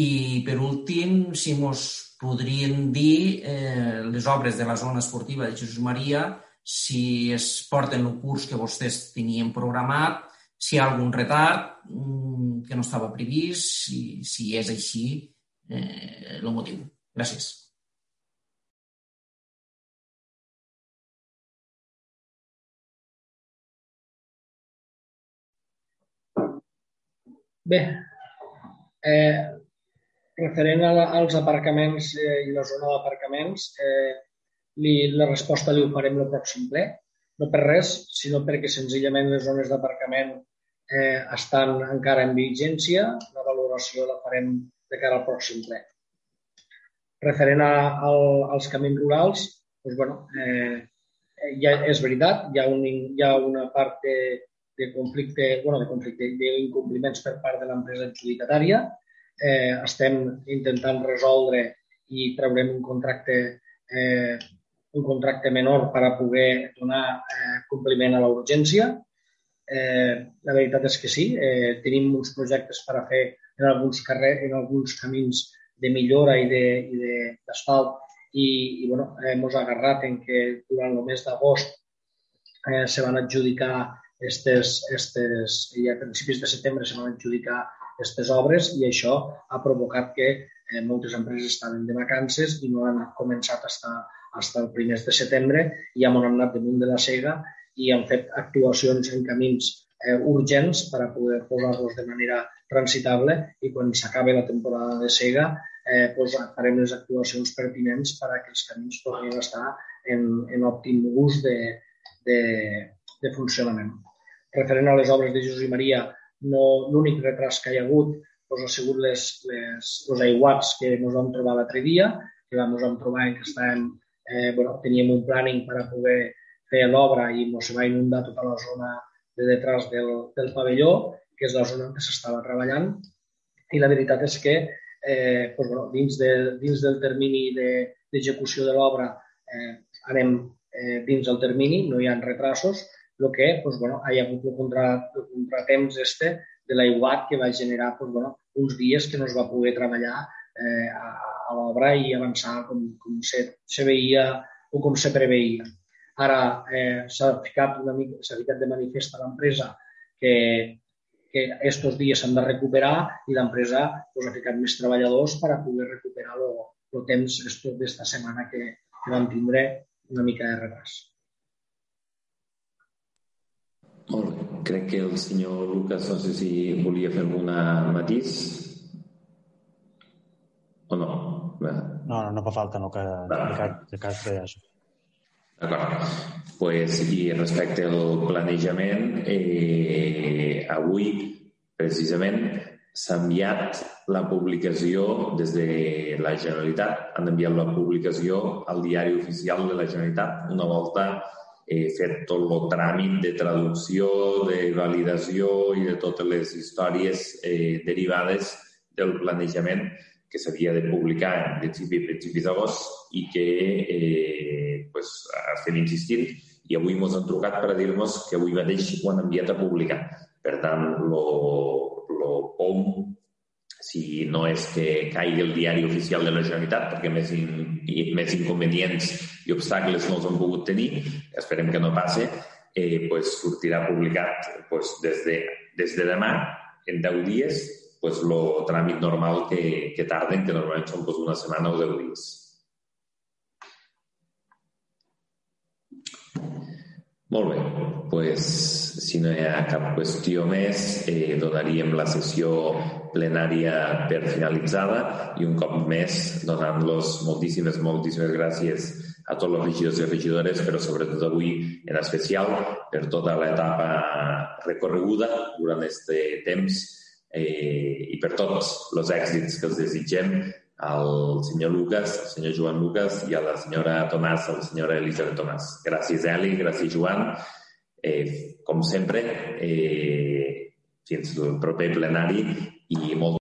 I, per últim, si ens podrien dir eh, les obres de la zona esportiva de Jesús Maria, si es porten el curs que vostès tenien programat, si hi ha algun retard mm, que no estava previst, si, si és així eh, el motiu. Gràcies. Bé, eh, referent als aparcaments eh, i la zona d'aparcaments, eh, li, la resposta li ho farem el pròxim ple. No per res, sinó perquè senzillament les zones d'aparcament eh, estan encara en vigència. La valoració la farem de cara al pròxim ple. Referent a, a, als camins rurals, doncs, bueno, eh, ja és veritat, hi ha, un, hi ha una part de, de conflicte, bueno, de conflicte, d'incompliments per part de l'empresa adjudicatària, eh, estem intentant resoldre i traurem un contracte eh, un contracte menor per a poder donar eh, compliment a l'urgència. Eh, la veritat és que sí, eh, tenim uns projectes per a fer en alguns carrers, en alguns camins de millora i d'asfalt i, i bueno, hem agarrat en que durant el mes d'agost eh, se van adjudicar estes, estes, i a principis de setembre se van adjudicar aquestes obres i això ha provocat que eh, moltes empreses estaven de vacances i no han començat fins fins el primers de setembre i m'han anat damunt de la cega i han fet actuacions en camins eh, urgents per a poder posar-los de manera transitable i quan s'acabi la temporada de cega eh, doncs farem les actuacions pertinents per a que els camins tornin a estar en, en òptim ús de, de, de funcionament. Referent a les obres de Jesús i Maria, no, l'únic retras que hi ha hagut doncs, ha sigut les, les, els aiguats que ens vam trobar l'altre dia, que vam, ens vam trobar que estàvem, eh, bueno, teníem un planning per a poder fer l'obra i ens va inundar tota la zona de detrás del, del pavelló, que és la zona on s'estava treballant. I la veritat és que eh, doncs, bueno, dins, de, dins del termini d'execució de, de l'obra eh, anem eh, dins del termini, no hi ha retrasos, el que pues, bueno, hi ha hagut el, contra, el contratemps este de l'aiguat que va generar pues, bueno, uns dies que no es va poder treballar eh, a, a l'obra i avançar com, com se, se veia o com se preveia. Ara eh, s'ha ficat, una mica, ficat de manifest a l'empresa que, que aquests dies s'han de recuperar i l'empresa pues, ha ficat més treballadors per a poder recuperar el temps d'esta setmana que, que vam tindre una mica de retras. Molt bé. Crec que el senyor Lucas no sé si volia fer alguna matís o no. No, no, no fa falta, no, que, que, que, que fer això. D'acord. Pues, I respecte al planejament, eh, avui precisament s'ha enviat la publicació des de la Generalitat, han enviat la publicació al diari oficial de la Generalitat una volta he fet tot el tràmit de traducció, de validació i de totes les històries eh, derivades del planejament que s'havia de publicar en principi, principis d'agost i que eh, pues, estem insistint i avui ens han trucat per dir-nos que avui mateix ho han enviat a publicar. Per tant, el POM si no és que caigui el diari oficial de la Generalitat, perquè més, in, més inconvenients i obstacles no els han pogut tenir, esperem que no passe, eh, pues, sortirà publicat pues, des, de, des de demà, en 10 dies, pues, el tràmit normal que, que tarden, que normalment són pues, una setmana o 10 dies. Molt bé, pues, si no hi ha cap qüestió més, eh, donaríem la sessió plenària per finalitzada i un cop més donant-los moltíssimes, moltíssimes gràcies a tots els regidors i regidores, però sobretot avui en especial per tota l'etapa recorreguda durant aquest temps eh, i per tots els èxits que els desitgem al senyor Lucas, al senyor Joan Lucas i a la senyora Tomàs, a la senyora Elisabet Tomàs. Gràcies, Eli, gràcies, Joan. Eh, com sempre, eh, fins al proper plenari i molt